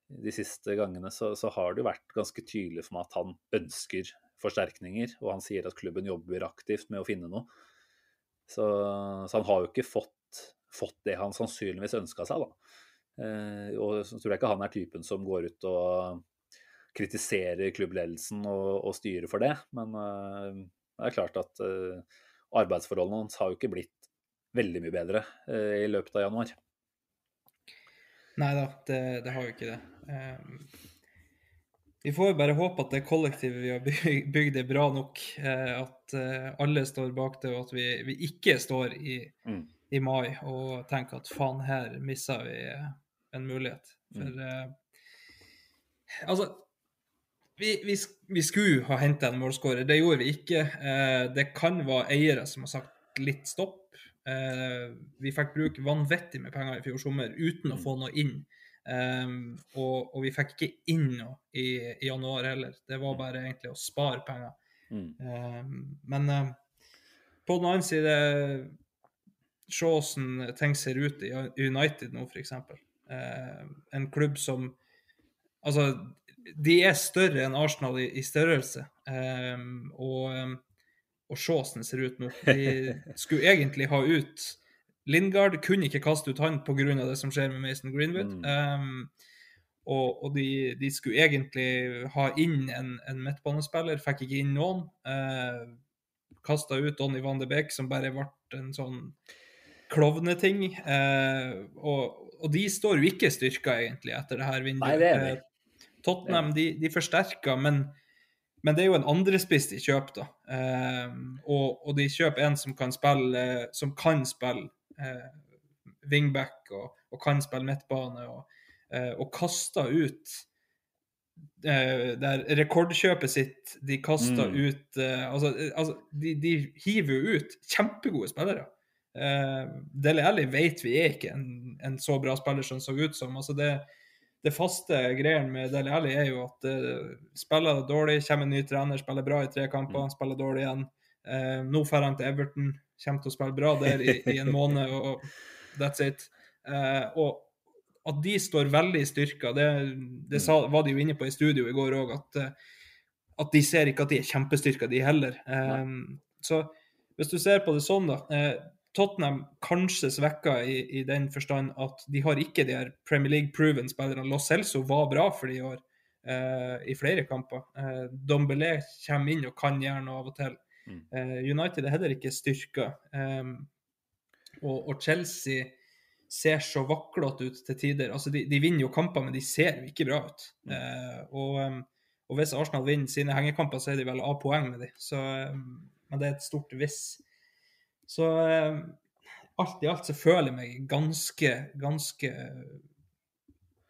Speaker 3: de siste gangene, så, så har det jo vært ganske tydelig for meg at han ønsker forsterkninger. Og han sier at klubben jobber aktivt med å finne noe. Så, så han har jo ikke fått, fått det han sannsynligvis ønska seg, da. Eh, og så tror jeg ikke han er typen som går ut og kritiserer klubbledelsen og, og styrer for det. Men eh, det er klart at eh, arbeidsforholdene hans har jo ikke blitt veldig mye bedre eh, i løpet av januar.
Speaker 4: Nei da, det, det har jo ikke det. Um, vi får jo bare håpe at det kollektivet vi har byg- bygd, er bra nok. eh, at eh, alle står bak det, og at vi, vi ikke står i,
Speaker 3: Mm.
Speaker 4: i mai og tenker at faen, her missa vi eh, en mulighet. For uh, altså vi, vi, vi skulle ha henta en målskårer, det gjorde vi ikke. Eh, det kan være eiere som har sagt litt stopp. Eh, vi fikk bruke vanvittig med penger i fjor sommer uten å få noe inn. Um, og, og vi fikk ikke inn noe i, i januar heller. Det var bare egentlig å spare penger.
Speaker 3: Mm.
Speaker 4: Um, men um, på den annen side Se hvordan ting ser ut i United nå, f.eks. Uh, en klubb som Altså, de er større enn Arsenal i, i størrelse. Og, og se hvordan det ser ut nå. De skulle egentlig ha ut Lingard, kunne ikke kaste ut han pga. det som skjer med Mason Greenwood. Um, og, og de, de skulle egentlig ha inn en, en midtbanespiller, fikk ikke inn noen. Uh, Kasta ut Donny van de Beek, som bare ble en sånn klovneting. Uh, og, og de står jo ikke styrka, egentlig, etter det her vinduet.
Speaker 3: Nei, det er.
Speaker 4: Eh, Tottenham de, de forsterker, men, men det er jo en andrespiss de kjøper, da. Eh, og, og de kjøper en som kan spille, som kan spille eh, wingback og, og kan spille midtbane, og, eh, og kaster ut eh, der rekordkjøpet sitt De kaster
Speaker 3: Mm.
Speaker 4: ut eh, Altså, eh, altså de, de hiver jo ut kjempegode spillere. Eh, Dele Alli vet vi er ikke en, en så bra spiller som så ut som. altså det det faste greien med Dele Alli er jo at uh, spiller dårlig, kommer en ny trener, spiller bra i tre kamper, spiller dårlig igjen. Uh, nå drar han til Everton, kommer til å spille bra der i, i en måned, og that's it. Uh, og at de står veldig styrka, det, det sa, var de jo inne på i studio i går òg, at, at de ser ikke at de er kjempestyrka, de heller. Um, så hvis du ser på det sånn, da Tottenham kanskje svekka i, i, den forstand at de har ikke de her Premier League-proven spillerne. Lo Celso var bra for de i år eh, i flere kamper. Eh, Dombelé kommer inn og kan gjøre noe av og til.
Speaker 3: Mm.
Speaker 4: Eh, United er heller ikke styrka. og, og, Chelsea ser så vaklete ut til tider. Altså, de, de, vinner jo kamper, men de ser jo ikke bra ut. Mm. Eh, og, um, og, hvis Arsenal vinner sine hengekamper, så er de vel av poeng med de. Så, men det er et stort hvis. Så um, alt i alt så føler jeg meg ganske, ganske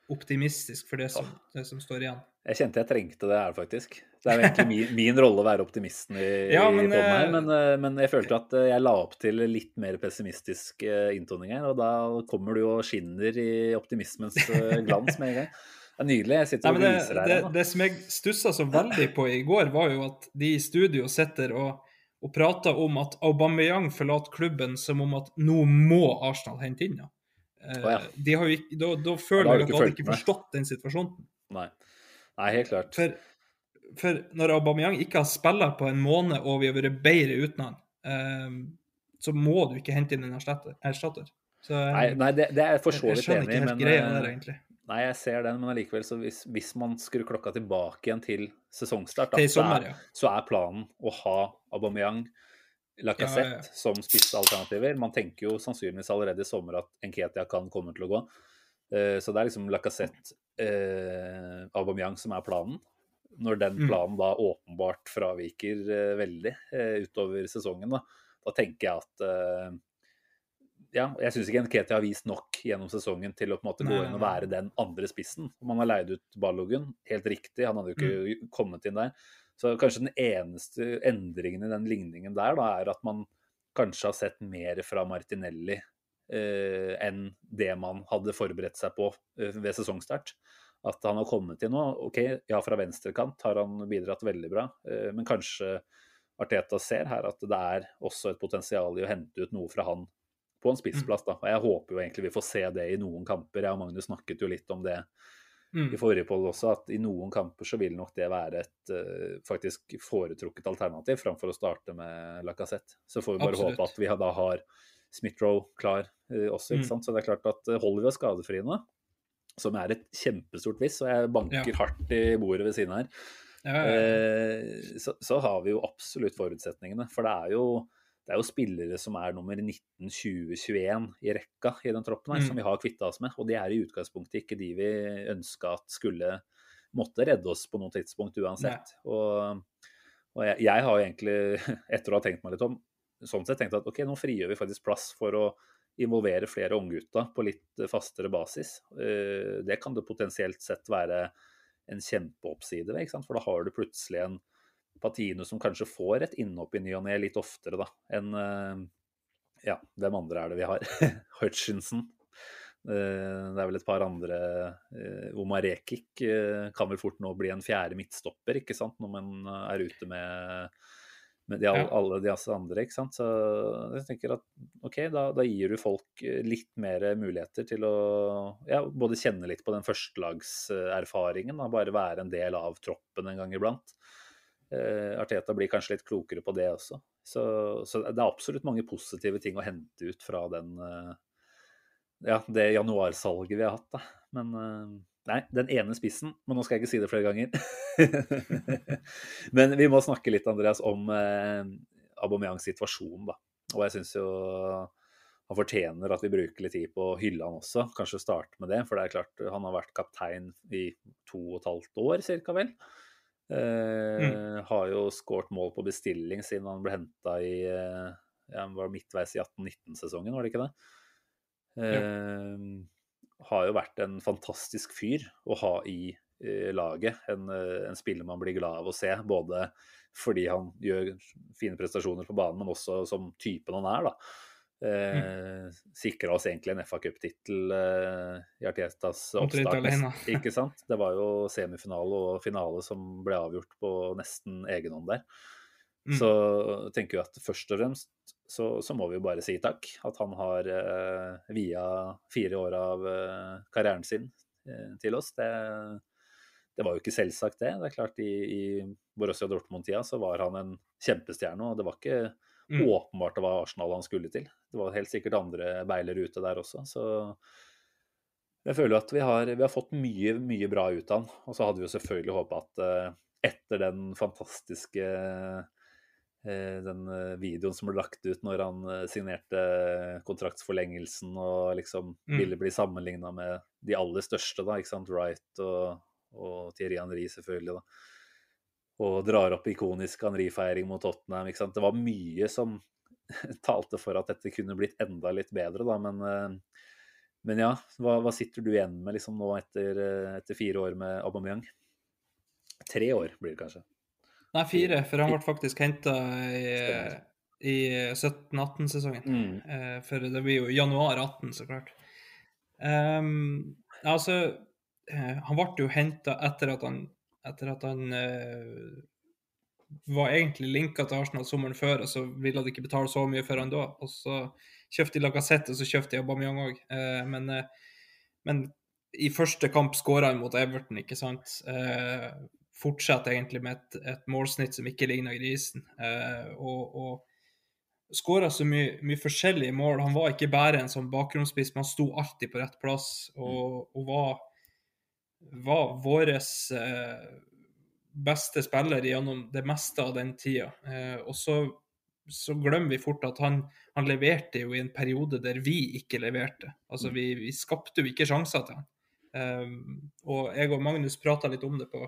Speaker 4: optimistisk for det som, det som står igjen.
Speaker 3: Jeg kjente jeg trengte det her, faktisk. Det er jo egentlig min, min rolle å være optimisten i, ja, men, i her, men, eh, men, jeg følte at eh, jeg la opp til litt mer pessimistisk eh, inntoning her, og da kommer du og skinner i optimismens glans med en gang. Det er nydelig. Jeg sitter og
Speaker 4: Nei,
Speaker 3: viser
Speaker 4: her. Det, det, som jeg stussa så veldig på i går, var jo at de i studio sitter og, og prater om at Aubameyang forlater klubben som om at nå må Arsenal hente inn henne. Oh, ja. da, da føler jeg at de hadde ikke forstått den situasjonen.
Speaker 3: Nei. Nei, helt klart.
Speaker 4: For, for når Aubameyang ikke har spilt på en måned, og vi har vært bedre uten han, eh, så må du ikke hente inn en erstatter. Så,
Speaker 3: nei, nei, det, det er jeg for så vidt enig
Speaker 4: i, men egentlig.
Speaker 3: Nei, jeg ser den, men allikevel, så hvis, hvis, man skrur klokka tilbake igjen til sesongstart, da,
Speaker 4: sommer, ja.
Speaker 3: så, er, så, er, planen å ha Aubameyang, Lacassette ja, ja, som spissalternativer. Man tenker jo sannsynligvis allerede i sommer at Nketia kan komme til å gå. Uh, så det er liksom Lacassette, uh, Aubameyang som er planen. Når den mm. planen da åpenbart fraviker uh, veldig utover sesongen, da, da, tenker jeg at ja, jeg syns ikke Nketi har vist nok gjennom sesongen til å på en måte gå inn og være den andre spissen. Man har leid ut Ballogun, helt riktig, han hadde jo ikke mm. kommet inn der. Så kanskje den eneste endringen i den ligningen der da, er at man kanskje har sett mer fra Martinelli eh, enn det man hadde forberedt seg på eh, ved sesongstart. At han har kommet inn nå. OK, ja, fra venstrekant har han bidratt veldig bra, eh, men kanskje Arteta ser her at det er også et potensial i å hente ut noe fra han på en spissplass. da. Og Jeg håper jo egentlig vi får se det i noen kamper. Jeg og Magnus snakket jo litt om det mm. i forrige poll også, at i noen kamper så vil nok det være et uh, faktisk foretrukket alternativ framfor å starte med Lacassette. Så får vi bare Absolutt. håpe at vi da har Smith-Roe klar uh, også. ikke mm. sant? Så det er klart at uh, holder vi oss skadefrie nå, som er et kjempestort hvis, og jeg banker ja. hardt i bordet ved siden her, ja, ja, eh, så, så, har vi jo absolutt forutsetningene. For det er jo, det er jo spillere som er nummer 19, 20, 21 i rekka i den troppen her, mm. som vi har kvitta oss med. Og de er i utgangspunktet ikke de vi ønska at skulle måtte redde oss på noe tidspunkt uansett. Og, og jeg, jeg, har jo egentlig, etter å ha tenkt meg litt om, sånn sett tenkt at ok, nå frigjør vi faktisk plass for å involvere flere unggutta på litt fastere basis. Eh, det kan det potensielt sett være en kjempeoppside ved, for da har du plutselig en Patino som kanskje får et innhopp i ny og ne litt oftere da, enn eh, Ja, hvem andre er det vi har? Hutchinson. Eh, det er vel et par andre Omar Rekik kan vel fort nå bli en fjerde midtstopper, ikke sant, når man er ute med med de, alle de andre. ikke sant? Så jeg tenker at OK, da, da, gir du folk eh, litt mer muligheter til å ja, både kjenne litt på den førstelagserfaringen, bare være en del av troppen en gang iblant. Eh, Arteta blir kanskje litt klokere på det også. Så, så, det er absolutt mange positive ting å hente ut fra den, eh, ja, det januarsalget vi har hatt. Da. Men eh, Nei, den ene spissen, men nå skal jeg ikke si det flere ganger. men vi må snakke litt, Andreas, om eh, Aubameyangs situasjon, da. Og jeg syns jo han fortjener at vi bruker litt tid på å hylle han også. Kanskje starte med det, for det er klart han har vært kaptein i to og et halvt år, cirka vel. Eh, mm. Har jo skåret mål på bestilling siden han ble henta i eh, ja, var midtveis i 18-19-sesongen, var det ikke det? Eh, ja har jo vært en fantastisk fyr å ha i eh, laget. En, eh, en, spiller man blir glad av å se, både fordi han gjør fine prestasjoner på banen, men også som typen han er. da. Eh, mm. Sikra oss egentlig en FA Cup-tittel eh, i Artetas oppstart. Ikke sant? Det var jo semifinale og finale som ble avgjort på nesten egenhånd der. Mm. Så tenker vi at først og fremst så, så, må vi jo bare si takk. At han har eh, via fire år av eh, karrieren sin eh, til oss. Det, det, var jo ikke selvsagt, det. Det er klart I, i Borussia Dortmund-tida så var han en kjempestjerne, og det var ikke mm. åpenbart det var Arsenal han skulle til. Det var helt sikkert andre beiler ute der også. Så jeg føler at vi har, vi har fått mye, mye bra ut av han. Og så hadde vi jo selvfølgelig håpa at eh, etter den fantastiske eh, den eh, videoen som ble lagt ut når han signerte kontraktsforlengelsen og liksom
Speaker 4: Mm.
Speaker 3: ville bli sammenligna med de aller største, da, ikke sant? Wright og, og Thierry Henry, selvfølgelig. da. Og drar opp ikonisk Henri-feiring mot Tottenham. ikke sant? Det var mye som talte for at dette kunne blitt enda litt bedre, da, men eh, men ja, hva, hva sitter du igjen med liksom nå etter, eh, etter fire år med Aubameyang? Tre år blir det kanskje.
Speaker 4: Nei, fire, for han ble faktisk henta i, i 17-18-sesongen.
Speaker 3: Mm.
Speaker 4: Eh, for det blir jo januar 18, så klart. Um, altså, han ble jo henta etter at han, etter at han eh, var egentlig linka til Arsenal sommeren før, og så ville de ikke betale så mye for han da. Og så kjøpte de Lacassette, og så kjøpte de Aubameyang òg. Eh, men, eh, men i første kamp skåra han mot Everton, ikke sant. Eh, fortsetter egentlig med et, et målsnitt som ikke ligner grisen. Eh, og, og skåra så mye, mye forskjellige mål. Han var ikke bare en sånn bakgrunnsspiss, men han sto alltid på rett plass og, og var, var vår eh, beste spiller gjennom det meste av den tida. Eh, og så, så glemmer vi fort at han, han leverte jo i en periode der vi ikke leverte. Altså vi, vi skapte jo ikke sjanser til han. Um, og jeg og Magnus prata litt om det på,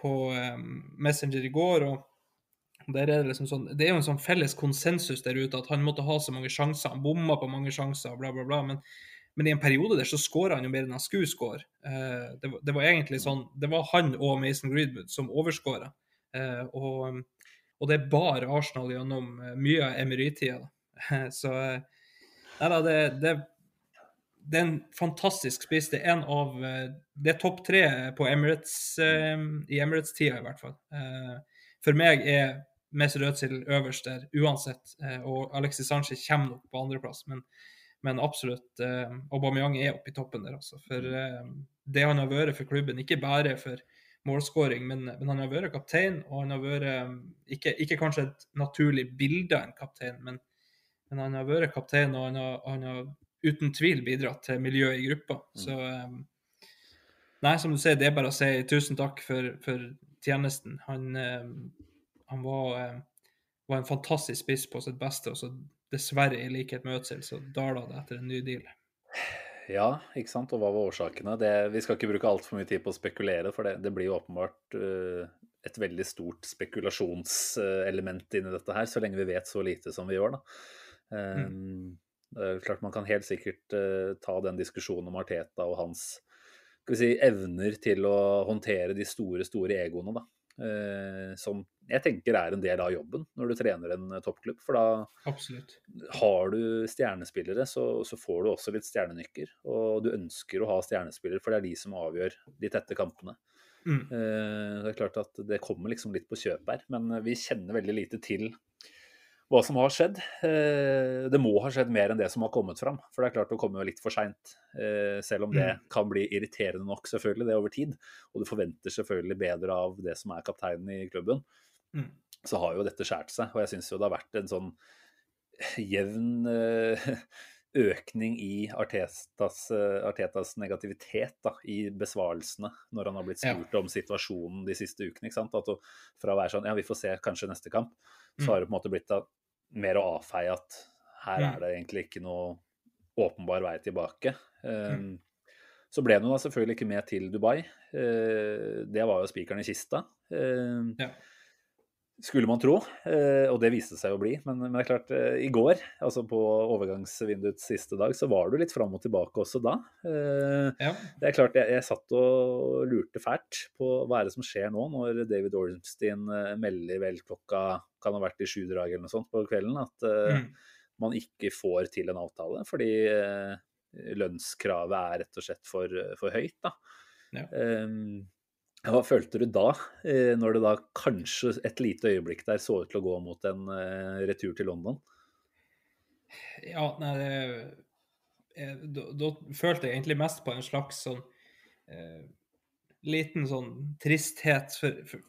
Speaker 4: på um, Messenger i går. og der er det, liksom sånn, det er jo en sånn felles konsensus der ute at han måtte ha så mange sjanser. Han bomma på mange sjanser, bla, bla, bla. Men, men i en periode der så skåra han jo mer enn han skulle skåre. Eh, det, det var egentlig sånn Det var han og Mason Greenwood som overskåra. Eh, og, og det bar Arsenal gjennom eh, mye av Emery-tida. Så Nei da, det, det, det er en fantastisk spiss. Det er en av Det er topp tre på Emirates, i Emirates-tida, i hvert fall. For meg er Mesut Özil øverst der uansett, og Alexis Sanchez kommer nok på andreplass. Men, men absolutt eh, Aubameyang er oppe i toppen der, altså. For eh, det han har vært for klubben, ikke bare for målskåring, men, men han har vært kaptein, og han har vært eh, ikke, ikke kanskje et naturlig bilde av en kaptein, men, men han har vært kaptein, og han har, han har uten tvil bidratt til miljøet i gruppa. Så eh, Nei, som du sier, det er bare å si tusen takk for, for tjenesten. Han, eh, han var, eh, var en fantastisk spiss på sitt beste, og så dessverre, i likhet med Ødsel, så daler det etter en ny deal.
Speaker 3: Ja, ikke sant. Og hva var årsakene? Det, vi skal ikke bruke altfor mye tid på å spekulere, for det, det blir jo åpenbart uh, et veldig stort spekulasjonselement inni dette her, så lenge vi vet så lite som vi gjør, da. Eh, Det er klart Man kan helt sikkert uh, ta den diskusjonen om Arteta og hans si, evner til å håndtere de store, store egoene, da. Eh, som jeg tenker er en del av jobben når du trener en eh, toppklubb. For da
Speaker 4: Absolutt.
Speaker 3: har du stjernespillere, så, så får du også litt stjernenykker. Og du ønsker å ha stjernespillere, for det er de som avgjør de tette kampene.
Speaker 4: Mm.
Speaker 3: Eh, Det er klart at det kommer liksom litt på kjøp her, men vi kjenner veldig lite til hva som har skjedd. Eh, Det må ha skjedd mer enn det som har kommet fram. For det er klart det kommer jo litt for seint. Selv om det
Speaker 4: Mm.
Speaker 3: kan bli irriterende nok, selvfølgelig, det over tid. Og du forventer selvfølgelig bedre av det som er kapteinen i klubben.
Speaker 4: Mm.
Speaker 3: Så har jo dette skåret seg. Og jeg syns jo det har vært en sånn jevn eh, økning i Artetas, eh, Artetas negativitet da, i besvarelsene når han har blitt
Speaker 4: Ja.
Speaker 3: spurt om situasjonen de siste ukene. ikke sant? At fra å være sånn ja, vi får se kanskje neste kamp, så
Speaker 4: Mm.
Speaker 3: har det på en måte blitt da, mer å avfeie at her
Speaker 4: Mm.
Speaker 3: er det egentlig ikke noe åpenbar vei tilbake.
Speaker 4: Um.
Speaker 3: Så ble han jo da selvfølgelig ikke med til Dubai. Uh, Det var jo spikeren i kista. Uh,
Speaker 4: Ja.
Speaker 3: Skulle man tro, eh, og det viste seg å bli. Men, men det er klart, eh, i går, altså på overgangsvinduets siste dag, så var du litt fram og tilbake også da. Eh,
Speaker 4: Ja.
Speaker 3: Det er klart, jeg, jeg satt og lurte fælt på hva er det som skjer nå, når David Ornstein eh, melder vel klokka kan ha vært i sju-drag eller noe sånt på kvelden, at
Speaker 4: Mm.
Speaker 3: man ikke får til en avtale fordi lønnskravet er rett og slett for, for høyt. da.
Speaker 4: Ja.
Speaker 3: Um, hva følte du da, eh, når det da kanskje et lite øyeblikk der så ut til å gå mot en eh, retur til London?
Speaker 4: Ja, nei, det, eh, da, da følte jeg egentlig mest på en slags sånn eh, liten sånn tristhet. For, for,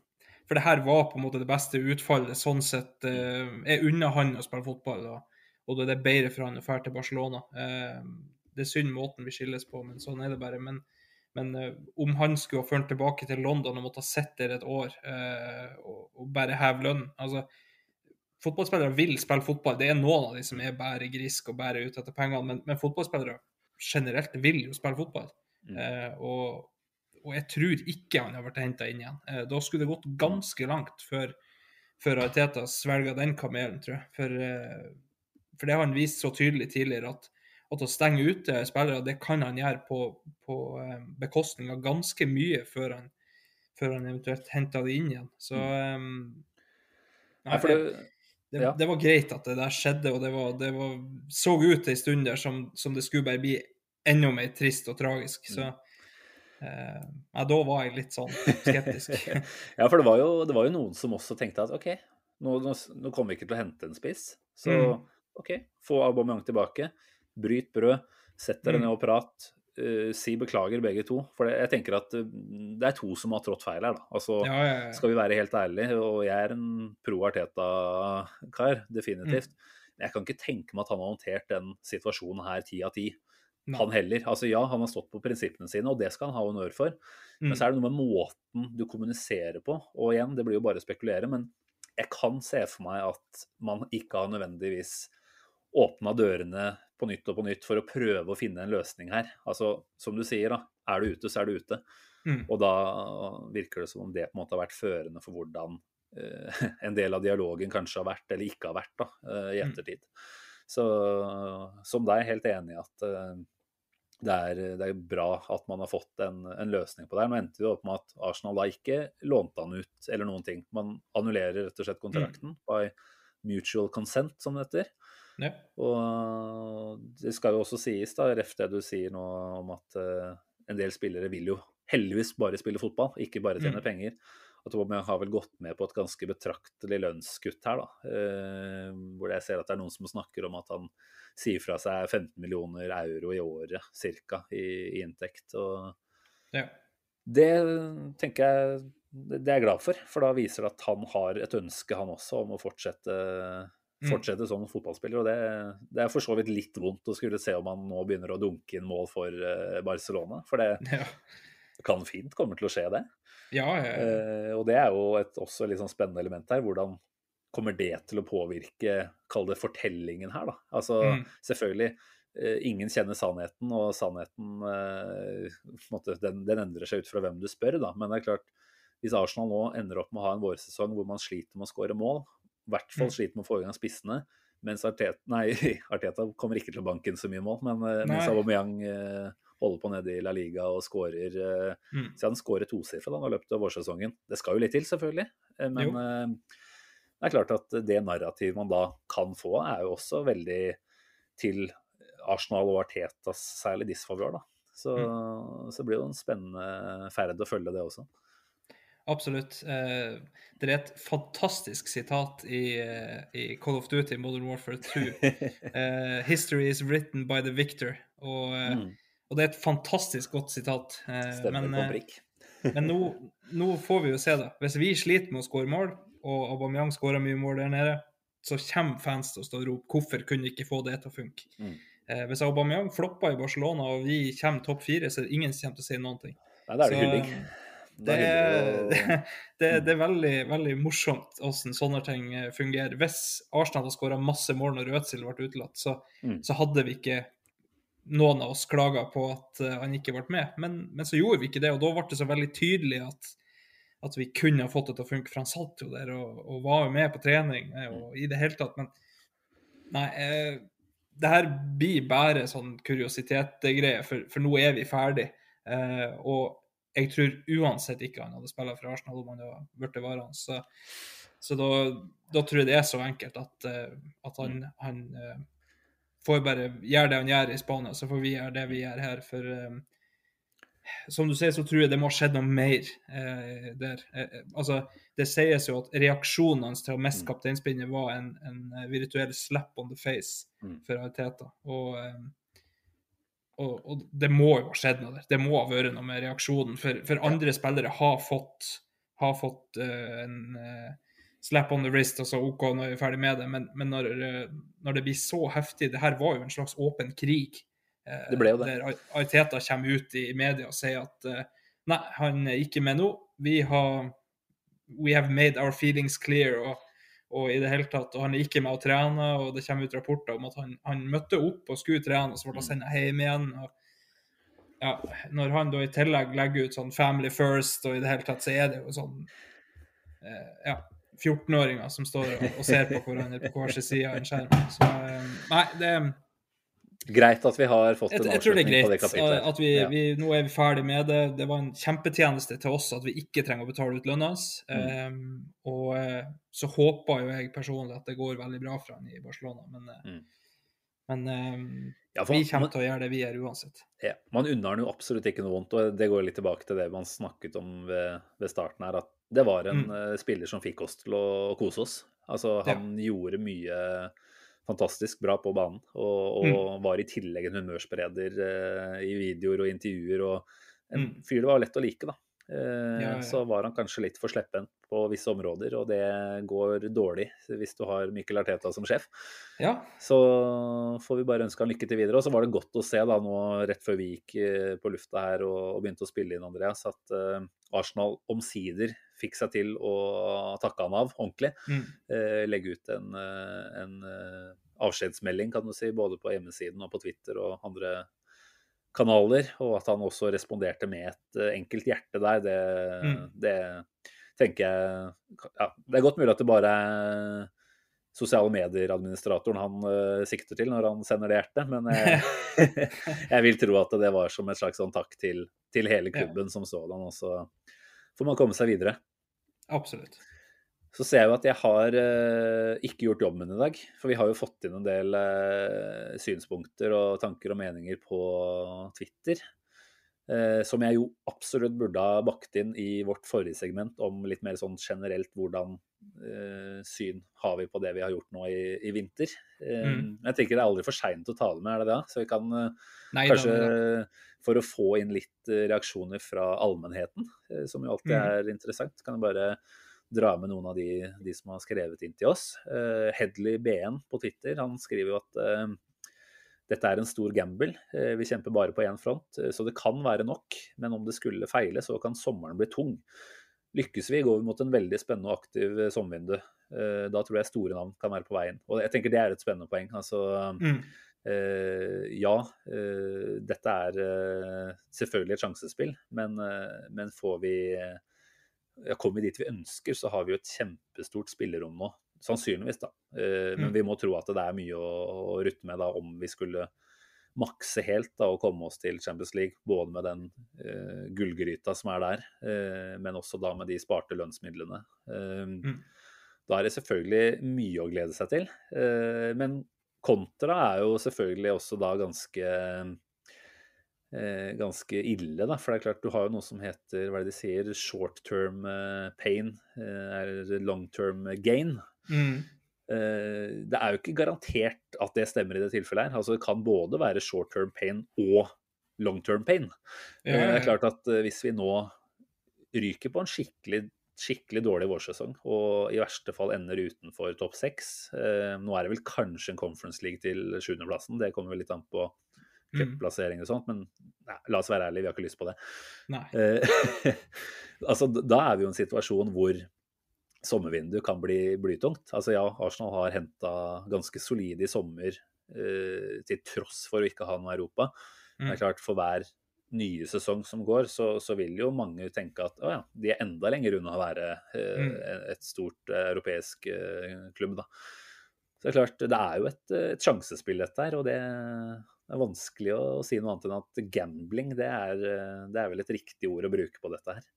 Speaker 4: for det her var på en måte det beste utfallet. Sånn sett eh, Jeg unner han å spille fotball, da, og det er bedre for han å dra til Barcelona. Eh, det er synd måten vi skilles på, men sånn er det bare. Men, men eh, om han skulle ha ført tilbake til London og måtte ha sett der et år eh, og, og bare heve lønn altså, fotballspillere vil spille fotball. Det er noen av de som er bare grisk og bare ute etter pengene, men, men fotballspillere generelt vil jo spille fotball.
Speaker 3: Mm.
Speaker 4: Eh, og, og jeg tror ikke han har vært henta inn igjen. Da skulle det gått ganske langt før, før Arteta svelga den kamelen, tror jeg. For, for det har han vist så tydelig tidligere, at, at å stenge ute spillere, det kan han gjøre på, på eh, bekostning av ganske mye før han, før han eventuelt henter det inn igjen. Så eh,
Speaker 3: Nei, det,
Speaker 4: det,
Speaker 3: Ja.
Speaker 4: det var greit at det der skjedde, og det, var, det var, så ut ei stund der som, som det skulle bare bli enda mer trist og tragisk. Så eh, ja, da var jeg litt sånn skeptisk.
Speaker 3: ja, for det var, jo, det var jo noen som også tenkte at OK, nå, nå, nå kommer vi ikke til å hente en spiss. Så
Speaker 4: Mm.
Speaker 3: OK, få Aubameyang tilbake. Bryt brød. Sett dere
Speaker 4: Mm.
Speaker 3: ned og prat. Uh, si beklager, begge to. For det, jeg tenker at eh, det er to som har trådt feil her, da. Altså,
Speaker 4: Ja, ja, ja.
Speaker 3: skal vi være helt ærlige, og jeg er en pro Arteta-kar, definitivt.
Speaker 4: Mm.
Speaker 3: Jeg kan ikke tenke meg at han har håndtert den situasjonen her ti av ti. Han heller. Altså ja, han har stått på prinsippene sine, og det skal han ha honnør for.
Speaker 4: Mm.
Speaker 3: Men så er det noe med måten du kommuniserer på. Og igjen, det blir jo bare å spekulere, men jeg kan se for meg at man ikke har nødvendigvis åpna dørene på nytt og på nytt for å prøve å finne en løsning her. Altså, som du sier, da. Er du ute, så er du ute.
Speaker 4: Mm.
Speaker 3: Og da virker det som om det på en måte har vært førende for hvordan uh, en del av dialogen kanskje har vært, eller ikke har vært, da, uh, i
Speaker 4: Mm.
Speaker 3: ettertid. Så som deg, helt enig i at uh, det er, det er bra at man har fått en, en løsning på det. her. Nå endte det opp med at Arsenal da ikke lånte han ut eller noen ting. Man annullerer rett og slett kontrakten by mutual consent, som det heter.
Speaker 4: Ja.
Speaker 3: Og det skal jo også sies, da, ref det du sier nå om at uh, en del spillere vil jo heldigvis bare spille fotball, ikke bare tjene
Speaker 4: Mm.
Speaker 3: penger. At Aubameyang har vel gått med på et ganske betraktelig lønnskutt her, da. Uh, hvor jeg ser at det er noen som snakker om at han sier fra seg 15 millioner euro i året ca. I, i inntekt. Og
Speaker 4: Ja.
Speaker 3: det tenker jeg det er jeg glad for, for da viser det at han har et ønske, han også, om å fortsette. Fortsette som fotballspiller. Og det, det er for så vidt litt vondt å skulle se om han nå begynner å dunke inn mål for eh, Barcelona. For det
Speaker 4: Ja.
Speaker 3: kan fint komme til å skje, det.
Speaker 4: Ja.
Speaker 3: Eh, og det er jo et også litt sånn spennende element her. Hvordan kommer det til å påvirke, kall det fortellingen her, da. Altså
Speaker 4: Mm.
Speaker 3: selvfølgelig. eh, Ingen kjenner sannheten, og sannheten eh, måte, den, den endrer seg ut fra hvem du spør. da, Men det er klart, hvis Arsenal nå ender opp med å ha en vårsesong hvor man sliter med å skåre mål, i hvert fall
Speaker 4: Mm.
Speaker 3: sliter med å få i gang spissene, mens Arteta, nei, Arteta kommer ikke til å banke inn så mye mål, men eh, mens Aubameyang eh, holder på nede i La Liga og skårer eh,
Speaker 4: Mm.
Speaker 3: så han skårer tosifra i løpt av vårsesongen. Det skal jo litt til, selvfølgelig. eh, Men eh, det er klart at det narrativet man da kan få, er jo også veldig til Arsenal og Artetas særlig disfavør, da. Så,
Speaker 4: Mm.
Speaker 3: så det jo en spennende ferd å følge det også.
Speaker 4: Absolutt. Eh, det er et fantastisk sitat i, eh, i Call of Duty Modern Warfare 2. uh, 'History is written by the victor'. Og, eh,
Speaker 3: Mm.
Speaker 4: og det er et fantastisk godt sitat. Eh,
Speaker 3: Stemmer
Speaker 4: men
Speaker 3: på
Speaker 4: eh,
Speaker 3: prikk.
Speaker 4: men nå, nå får vi jo se, da. Hvis vi sliter med å skåre mål, og Aubameyang skårer mye mål der nede, så kommer fans til å stå og rope 'hvorfor kunne vi ikke få det til å funke'?
Speaker 3: Mm.
Speaker 4: Eh, hvis Aubameyang flopper i Barcelona og vi kommer topp fire, så er det ingen som kommer til å si noen ting.
Speaker 3: Nei, det er det
Speaker 4: Så. Det er, det, det er veldig, veldig morsomt hvordan sånne ting eh, fungerer. Hvis Arsenal hadde skåra masse mål når Rødsild ble utelatt, så,
Speaker 3: Mm.
Speaker 4: så hadde vi ikke noen av oss klaga på at eh, han ikke ble med. Men, men så gjorde vi ikke det, og da ble det så veldig tydelig at, at vi kunne ha fått det til å funke. For han satt jo der og, og var jo med på trening eh, og i det hele tatt. Men nei, eh, det her blir bare sånn kuriositetsgreie, for, for nå er vi ferdig. Eh, og jeg tror uansett ikke han hadde spilt for Arsenal om han hadde blitt varene. Så, så da, da tror jeg det er så enkelt at, eh, at han, han eh, får bare gjøre det han gjør i Spania, så får vi gjøre det vi gjør her. For eh, som du sier, så tror jeg det må ha skjedd noe mer eh, der. Eh, altså, det sies jo at reaksjonen hans til å miste
Speaker 3: Mm.
Speaker 4: kapteinspinnet var en, en virtuell slap on the face
Speaker 3: Mm.
Speaker 4: for Ariteta. Og, eh, og, og det må jo ha skjedd noe der. Det må ha vært noe med reaksjonen. For, for andre spillere har fått, har fått uh, en uh, slap on the wrist, og så OK, nå er vi ferdig med det. Men, men når, uh, når det blir så heftig Det her var jo en slags åpen krig.
Speaker 3: Det ble jo det.
Speaker 4: Der Ariteta kommer ut i media og sier at nei, han er ikke med nå. Vi har We have made our feelings clear. Og, og i det hele tatt, og han er ikke med å trene, og det kommer ut rapporter om at han, han møtte opp og skulle trene, og så ble han sendt hjem igjen. og ja, Når han da i tillegg legger ut sånn Family First, og i det hele tatt, så er det jo sånn eh, ja, 14-åringer som står og, og ser på hverandre på hver sin side av en skjerm. Så eh, nei, det
Speaker 3: Greit at vi har fått
Speaker 4: jeg,
Speaker 3: en
Speaker 4: jeg tror det er
Speaker 3: avslutning på det
Speaker 4: greit
Speaker 3: kapitlet.
Speaker 4: at vi,
Speaker 3: Ja.
Speaker 4: vi, nå er vi ferdig med det. Det var en kjempetjeneste til oss at vi ikke trenger å betale ut lønna hans.
Speaker 3: Mm.
Speaker 4: Um, og eh, så håper jo jeg personlig at det går veldig bra for han i Barcelona, men, eh,
Speaker 3: Mm.
Speaker 4: men um,
Speaker 3: Ja, for
Speaker 4: vi kommer til å gjøre det vi gjør uansett.
Speaker 3: Ja, man unner han jo absolutt ikke noe vondt, og det går litt tilbake til det man snakket om ved, ved starten her, at det var en
Speaker 4: Mm.
Speaker 3: eh, spiller som fikk oss til å kose oss. Altså, han gjorde mye fantastisk bra på banen, og,
Speaker 4: Mm.
Speaker 3: var i tillegg en humørspreder eh, i videoer og intervjuer, og en
Speaker 4: Mm.
Speaker 3: fyr det var lett å like, da. Eh,
Speaker 4: Ja, ja.
Speaker 3: Så var han kanskje litt for slepphendt på visse områder, og det går dårlig hvis du har Mikkel Arteta som sjef.
Speaker 4: Ja,
Speaker 3: Så får vi bare ønske han lykke til videre. Og så var det godt å se da nå rett før vi gikk eh, på lufta her og, og begynte å spille inn, Andreas, at eh, Arsenal omsider fikk seg til å takke han av ordentlig.
Speaker 4: mm.
Speaker 3: Eh, legge ut en, eh, en eh, avskjedsmelding, kan du si, både på hjemmesiden og på Twitter og andre kanaler. Og at han også responderte med et enkelt hjerte der, det,
Speaker 4: Mm.
Speaker 3: det tenker jeg ja, Det er godt mulig at det bare er sosiale medier-administratoren han uh, sikter til når han sender det hjertet, men jeg, jeg vil tro at det var som et slags sånn takk til, til hele
Speaker 4: Ja.
Speaker 3: klubben som sådan, og så får man komme seg videre.
Speaker 4: Absolutt.
Speaker 3: Så ser jeg jo at jeg har eh, ikke gjort jobben min i dag. For vi har jo fått inn en del eh, synspunkter og tanker og meninger på Twitter. eh, som jeg jo absolutt burde ha bakt inn i vårt forrige segment om litt mer sånn generelt hvordan syn har vi på det vi har gjort nå i, i vinter. Eh,
Speaker 4: Mm.
Speaker 3: Jeg tenker det er aldri for seint å ta det med, er det det? Så vi kan eh,
Speaker 4: Nei,
Speaker 3: Kanskje for å få inn litt eh, reaksjoner fra allmennheten, eh, som jo alltid
Speaker 4: Mm.
Speaker 3: er interessant, kan jeg bare dra med noen av de, de som har skrevet inn til oss. Eh, Hedley BN på Twitter han skriver jo at eh, dette er en stor gamble. Eh, vi kjemper bare på én front, eh, så det kan være nok. Men om det skulle feile, så kan sommeren bli tung. Lykkes vi, går vi mot en veldig spennende og aktiv eh, sommervindu. Eh, da tror jeg store navn kan være på veien. Og jeg tenker det er et spennende poeng. Altså,
Speaker 4: Mm.
Speaker 3: Eh, ja, eh, dette er selvfølgelig et sjansespill, men, men får vi Kommer vi dit vi ønsker, så har vi jo et kjempestort spillerom nå. Sannsynligvis, da. Eh, men
Speaker 4: Mm.
Speaker 3: vi må tro at det er mye å, å rutte med da, om vi skulle makse helt da, og komme oss til Champions League. Både med den uh, gullgryta som er der, uh, men også da med de sparte lønnsmidlene. Eh, Da er det selvfølgelig mye å glede seg til. Men kontra er jo selvfølgelig også da ganske ganske ille, da. For det er klart, du har jo noe som heter, hva er det de sier, short term pain, eller long term gain.
Speaker 4: Mm.
Speaker 3: Eh, det er jo ikke garantert at det stemmer i det tilfellet her. Altså det kan både være short term pain og long term pain.
Speaker 4: Ja,
Speaker 3: Eh,
Speaker 4: ja,
Speaker 3: Det er klart at eh, hvis vi nå ryker på en skikkelig, skikkelig dårlig vårsesong, og i verste fall ender utenfor topp seks eh, Nå er det vel kanskje en Conference League til sjuendeplassen, det kommer vel litt an på
Speaker 4: Mm.
Speaker 3: cupplassering og sånt, men nei, la oss være ærlige, vi har ikke lyst på det. Eh, altså, da er vi jo i en situasjon hvor sommervinduet kan bli blytungt. Altså ja, Arsenal har henta ganske solide i sommer eh, til tross for å ikke ha noe Europa. Men det er klart, for hver nye sesong som går, så, så vil jo mange tenke at å ja, de er enda lenger unna å være eh,
Speaker 4: Mm.
Speaker 3: et stort eh, europeisk eh, klubb, da. Så det er klart, det er jo et, eh, et sjansespill dette her, og det er vanskelig å, å si noe annet enn at gambling, det er, eh, det er vel et riktig ord å bruke på dette her.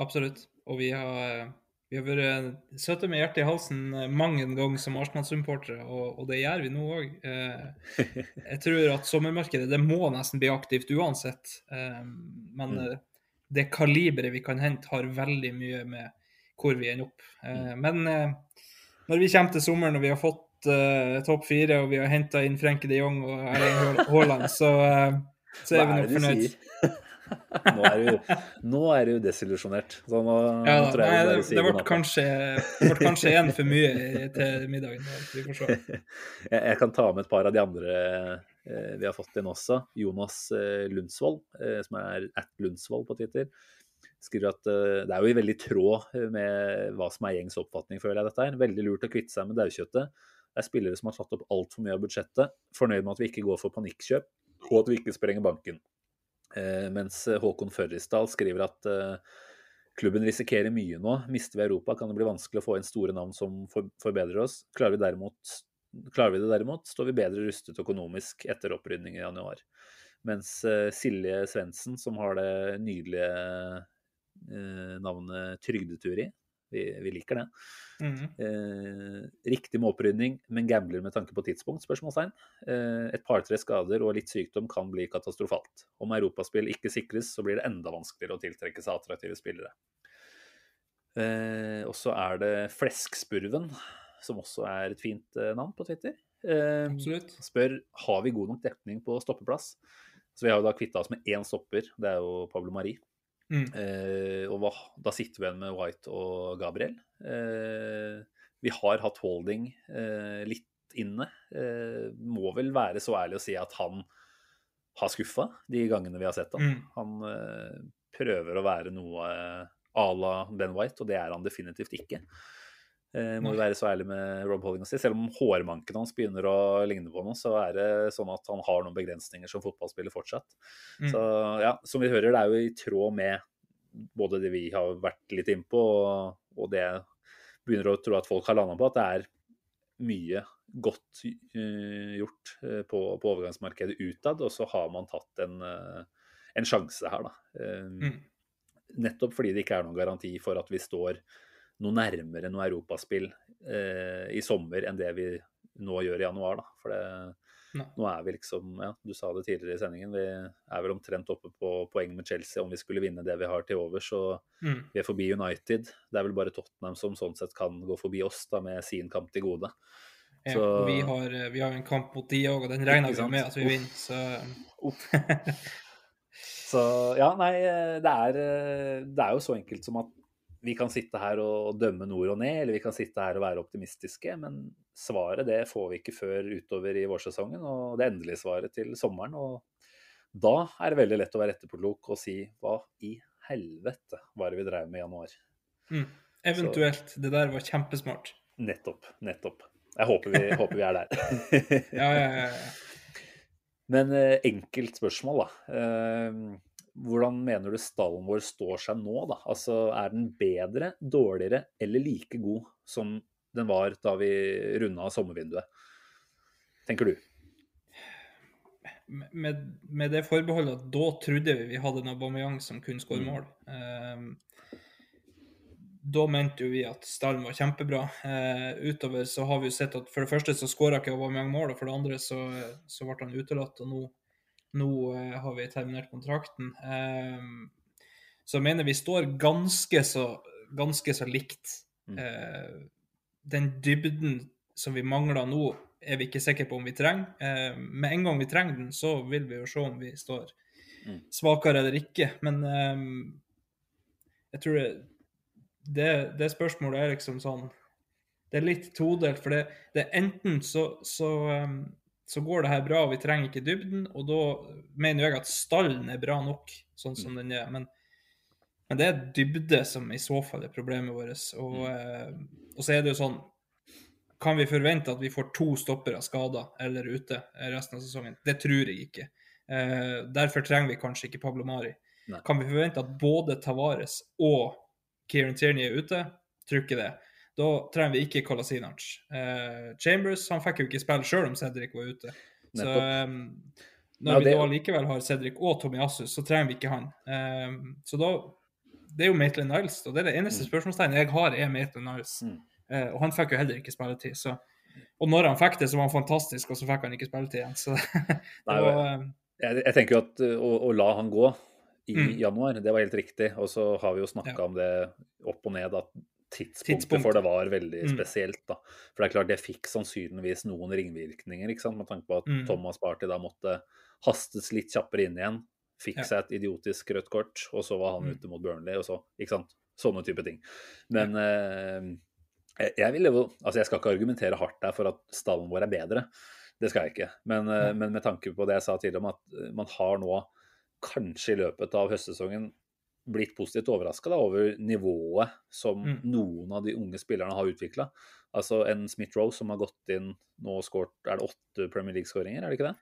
Speaker 4: Absolutt. Og vi har, vi har vært søte med hjertet i halsen mange ganger som Arsenal-supportere, og, og det gjør vi nå òg. Eh, jeg tror at sommermarkedet det må nesten bli aktivt uansett. Eh, men
Speaker 3: Mm.
Speaker 4: eh, det kaliberet vi kan hente, har veldig mye med hvor vi ender opp. Eh, men eh, når vi kommer til sommeren og vi har fått eh, topp fire, og vi har henta inn Frenke de Jong og Erling Haaland, så, eh, så er vi nok fornøyd.
Speaker 3: nå er du, nå er du desillusjonert. Så nå,
Speaker 4: Ja,
Speaker 3: nå tror jeg
Speaker 4: nei, det, det ble kanskje, kanskje en for mye til middagen. Vi får se.
Speaker 3: jeg, jeg kan ta med et par av de andre eh, vi har fått inn også. Jonas eh, Lundsvold, eh, som er at Lundsvold på Twitter. skriver at uh, det er jo i veldig tråd med hva som er gjengs oppfatning, føler jeg dette her. Veldig lurt å kvitte seg med daukjøttet. Det er spillere som har tatt opp altfor mye av budsjettet. Fornøyd med at vi ikke går for panikkjøp, og at vi ikke sprenger banken. Uh, mens Håkon Førrisdal skriver at uh, klubben risikerer mye nå. Mister vi Europa, kan det bli vanskelig å få inn store navn som for, forbedrer oss. Klarer vi, derimot, klarer vi det derimot, står vi bedre rustet økonomisk etter opprydning i januar. Mens Silje Svendsen, som har det nydelige Eh, navnet Trygdeturi. Vi, vi liker det.
Speaker 4: Mhm.
Speaker 3: Eh, riktig med opprydning, men gambler med tanke på tidspunkt? spørsmålstegn. Eh, et par-tre skader og litt sykdom kan bli katastrofalt. Om europaspill ikke sikres, så blir det enda vanskeligere å tiltrekke seg attraktive spillere. Eh, og så er det Fleskspurven, som også er et fint eh, navn på Twitter. Eh,
Speaker 4: Absolutt.
Speaker 3: spør har vi god nok dekning på stoppeplass. Så vi har jo da kvitta oss med én stopper, det er jo Pablo Mari.
Speaker 4: Mm.
Speaker 3: Eh, og hva, da sitter vi igjen med White og Gabriel. Eh, vi har hatt Holding eh, litt inne. Eh, må vel være så ærlig å si at han har skuffa de gangene vi har sett ham.
Speaker 4: Mm.
Speaker 3: Han eh, prøver å være noe à la Ben White, og det er han definitivt ikke. Eh, må jo være så ærlig med Rob Holding å si. Selv om hårmanken hans begynner å ligne på noe, så er det sånn at han har noen begrensninger som fotballspiller fortsatt.
Speaker 4: Mm.
Speaker 3: Så ja, som vi hører, det er jo i tråd med både det vi har vært litt innpå, og, og det jeg begynner å tro at folk har landa på, at det er mye godt uh, gjort eh, på, på overgangsmarkedet utad, og så har man tatt en, uh, en sjanse her, da.
Speaker 4: Mm.
Speaker 3: Nettopp fordi det ikke er noen garanti for at vi står noe nærmere noe europaspill eh, i sommer enn det vi nå gjør i januar. Da. For det,
Speaker 4: Nei.
Speaker 3: nå er vi liksom, ja, du sa det tidligere i sendingen, vi er vel omtrent oppe på poeng med Chelsea om vi skulle vinne det vi har til overs. Og
Speaker 4: Mm.
Speaker 3: vi er forbi United. Det er vel bare Tottenham som sånn sett kan gå forbi oss da, med sin kamp til gode.
Speaker 4: Ja,
Speaker 3: Så-
Speaker 4: vi har, eh, vi har en kamp mot de òg, og den regner vi med at vi vinner. Så
Speaker 3: Så ja, nei, det er, det er jo så enkelt som at vi kan sitte her og dømme nord og ned, eller vi kan sitte her og være optimistiske, men svaret det får vi ikke før utover i vårsesongen, og det endelige svaret til sommeren. Og da er det veldig lett å være etterpåklok og si hva i helvete var det vi drev med i januar.
Speaker 4: mm. eventuelt. Det der var kjempesmart.
Speaker 3: Nettopp. Nettopp. Jeg håper vi, håper vi er der.
Speaker 4: Ja, ja, ja. ja.
Speaker 3: Men eh, enkelt spørsmål, da. Hvordan mener du stallen vår står seg nå, da? Altså, er den bedre, dårligere eller like god som den var da vi runda sommervinduet? Tenker du?
Speaker 4: Med, med det forbeholdet at da trodde vi vi hadde en Aubameyang som kunne skåre
Speaker 3: Mm.
Speaker 4: mål. Ehm, da mente jo vi at stallen var kjempebra. Uh, utover så har vi jo sett at for det første så skåra ikke Aubameyang mål, og for det andre så, så ble han utelatt. Og nå, nå eh, har vi terminert kontrakten. Ehm, så jeg mener vi står ganske så, ganske så likt.
Speaker 3: Mm.
Speaker 4: Eh, den dybden som vi mangler nå, er vi ikke sikre på om vi trenger. Eh, med en gang vi trenger den, så vil vi jo se om vi står
Speaker 3: Mm.
Speaker 4: svakere eller ikke. Men eh, jeg tror det, det, det spørsmålet er liksom sånn Det er litt todelt, for det, det enten så, så, så går det her bra, og vi trenger ikke dybden, og da mener jeg at stallen er bra nok sånn som den er. Men, men det er dybde som i så fall er problemet vårt. Og, eh, og så er det jo sånn Kan vi forvente at vi får to stoppere skada eller ute resten av sesongen? Det tror jeg ikke. Eh, derfor trenger vi kanskje ikke Pablo Mari.
Speaker 3: Nei.
Speaker 4: Kan vi forvente at både Tavares og Kieran Tierney er ute? Tror ikke det. Da trenger vi ikke Kolasinac. Eh, Chambers han fikk jo ikke spille sjøl om Cedric var ute. Så eh, når
Speaker 3: Ja,
Speaker 4: vi da likevel har Cedric og Tomiasus, så trenger vi ikke han. Um, så da Det er jo Maitland Niles. Og det er det eneste spørsmålstegnet jeg har, er Maitland Niles.
Speaker 3: Mm.
Speaker 4: Uh, og han fikk jo heller ikke spilletid. Så. Og når han fikk det, så var han fantastisk, og så fikk han ikke spilletid igjen. Så det
Speaker 3: Nei,
Speaker 4: var eh,
Speaker 3: Jeg, jeg tenker jo at uh, å, å la han gå i
Speaker 4: Mm.
Speaker 3: januar, det var helt riktig. Og så har vi jo snakka
Speaker 4: Ja.
Speaker 3: om det opp og ned, at tidspunktet
Speaker 4: Tidspunktet.
Speaker 3: for det var veldig
Speaker 4: Mm.
Speaker 3: spesielt. da. For det er klart, det fikk sannsynligvis noen ringvirkninger, ikke sant? med tanke på at
Speaker 4: Mm.
Speaker 3: Thomas Party da måtte hastes litt kjappere inn igjen. Fikk
Speaker 4: Ja.
Speaker 3: seg et idiotisk rødt kort, og så var han
Speaker 4: Mm.
Speaker 3: ute mot Burnley, og så Ikke sant? Sånne type ting. Men eh, jeg, vil jo Altså, jeg skal ikke argumentere hardt der for at stallen vår er bedre. Det skal jeg ikke. Men, eh, men med tanke på det jeg sa tidligere om at eh, man har nå kanskje i løpet av høstsesongen blitt positivt overraska over nivået som
Speaker 4: Mm.
Speaker 3: noen av de unge spillerne har utvikla. Altså en Smith-Roe som har gått inn nå og skåret Er det åtte Premier League-skåringer, er det ikke det?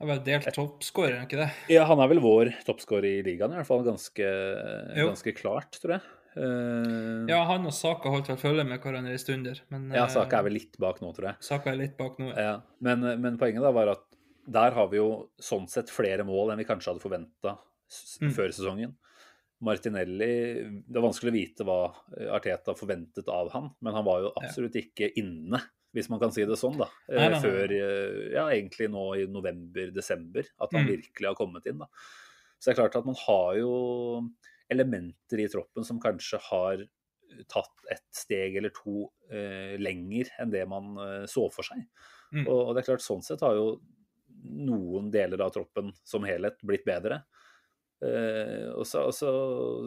Speaker 4: Han er delt toppskårer, er ikke det?
Speaker 3: Ja, han er vel vår toppskårer i ligaen, i hvert fall ganske, ganske klart, tror jeg. Uh,
Speaker 4: Ja, han og Saka holdt vel følge med hverandre en stunder, men
Speaker 3: ja,
Speaker 4: eh,
Speaker 3: Saka er vel litt bak nå, tror jeg.
Speaker 4: Saka er litt bak nå. ja.
Speaker 3: Ja, men, men poenget da var at der har vi jo sånn sett flere mål enn vi kanskje hadde forventa
Speaker 4: Mm.
Speaker 3: før sesongen. Martinelli Det er vanskelig å vite hva Arteta forventet av han, men han var jo absolutt ikke inne, hvis man kan si det sånn, da. eh,
Speaker 4: Nei, nei, nei.
Speaker 3: Før eh, ja, egentlig nå i november-desember, at han
Speaker 4: Mm.
Speaker 3: virkelig har kommet inn, da. Så det er klart at man har jo elementer i troppen som kanskje har tatt et steg eller to eh, lenger enn det man eh, så for seg.
Speaker 4: Mm.
Speaker 3: Og, og det er klart, sånn sett har jo noen deler av troppen som helhet blitt bedre. Eh, og, så, og så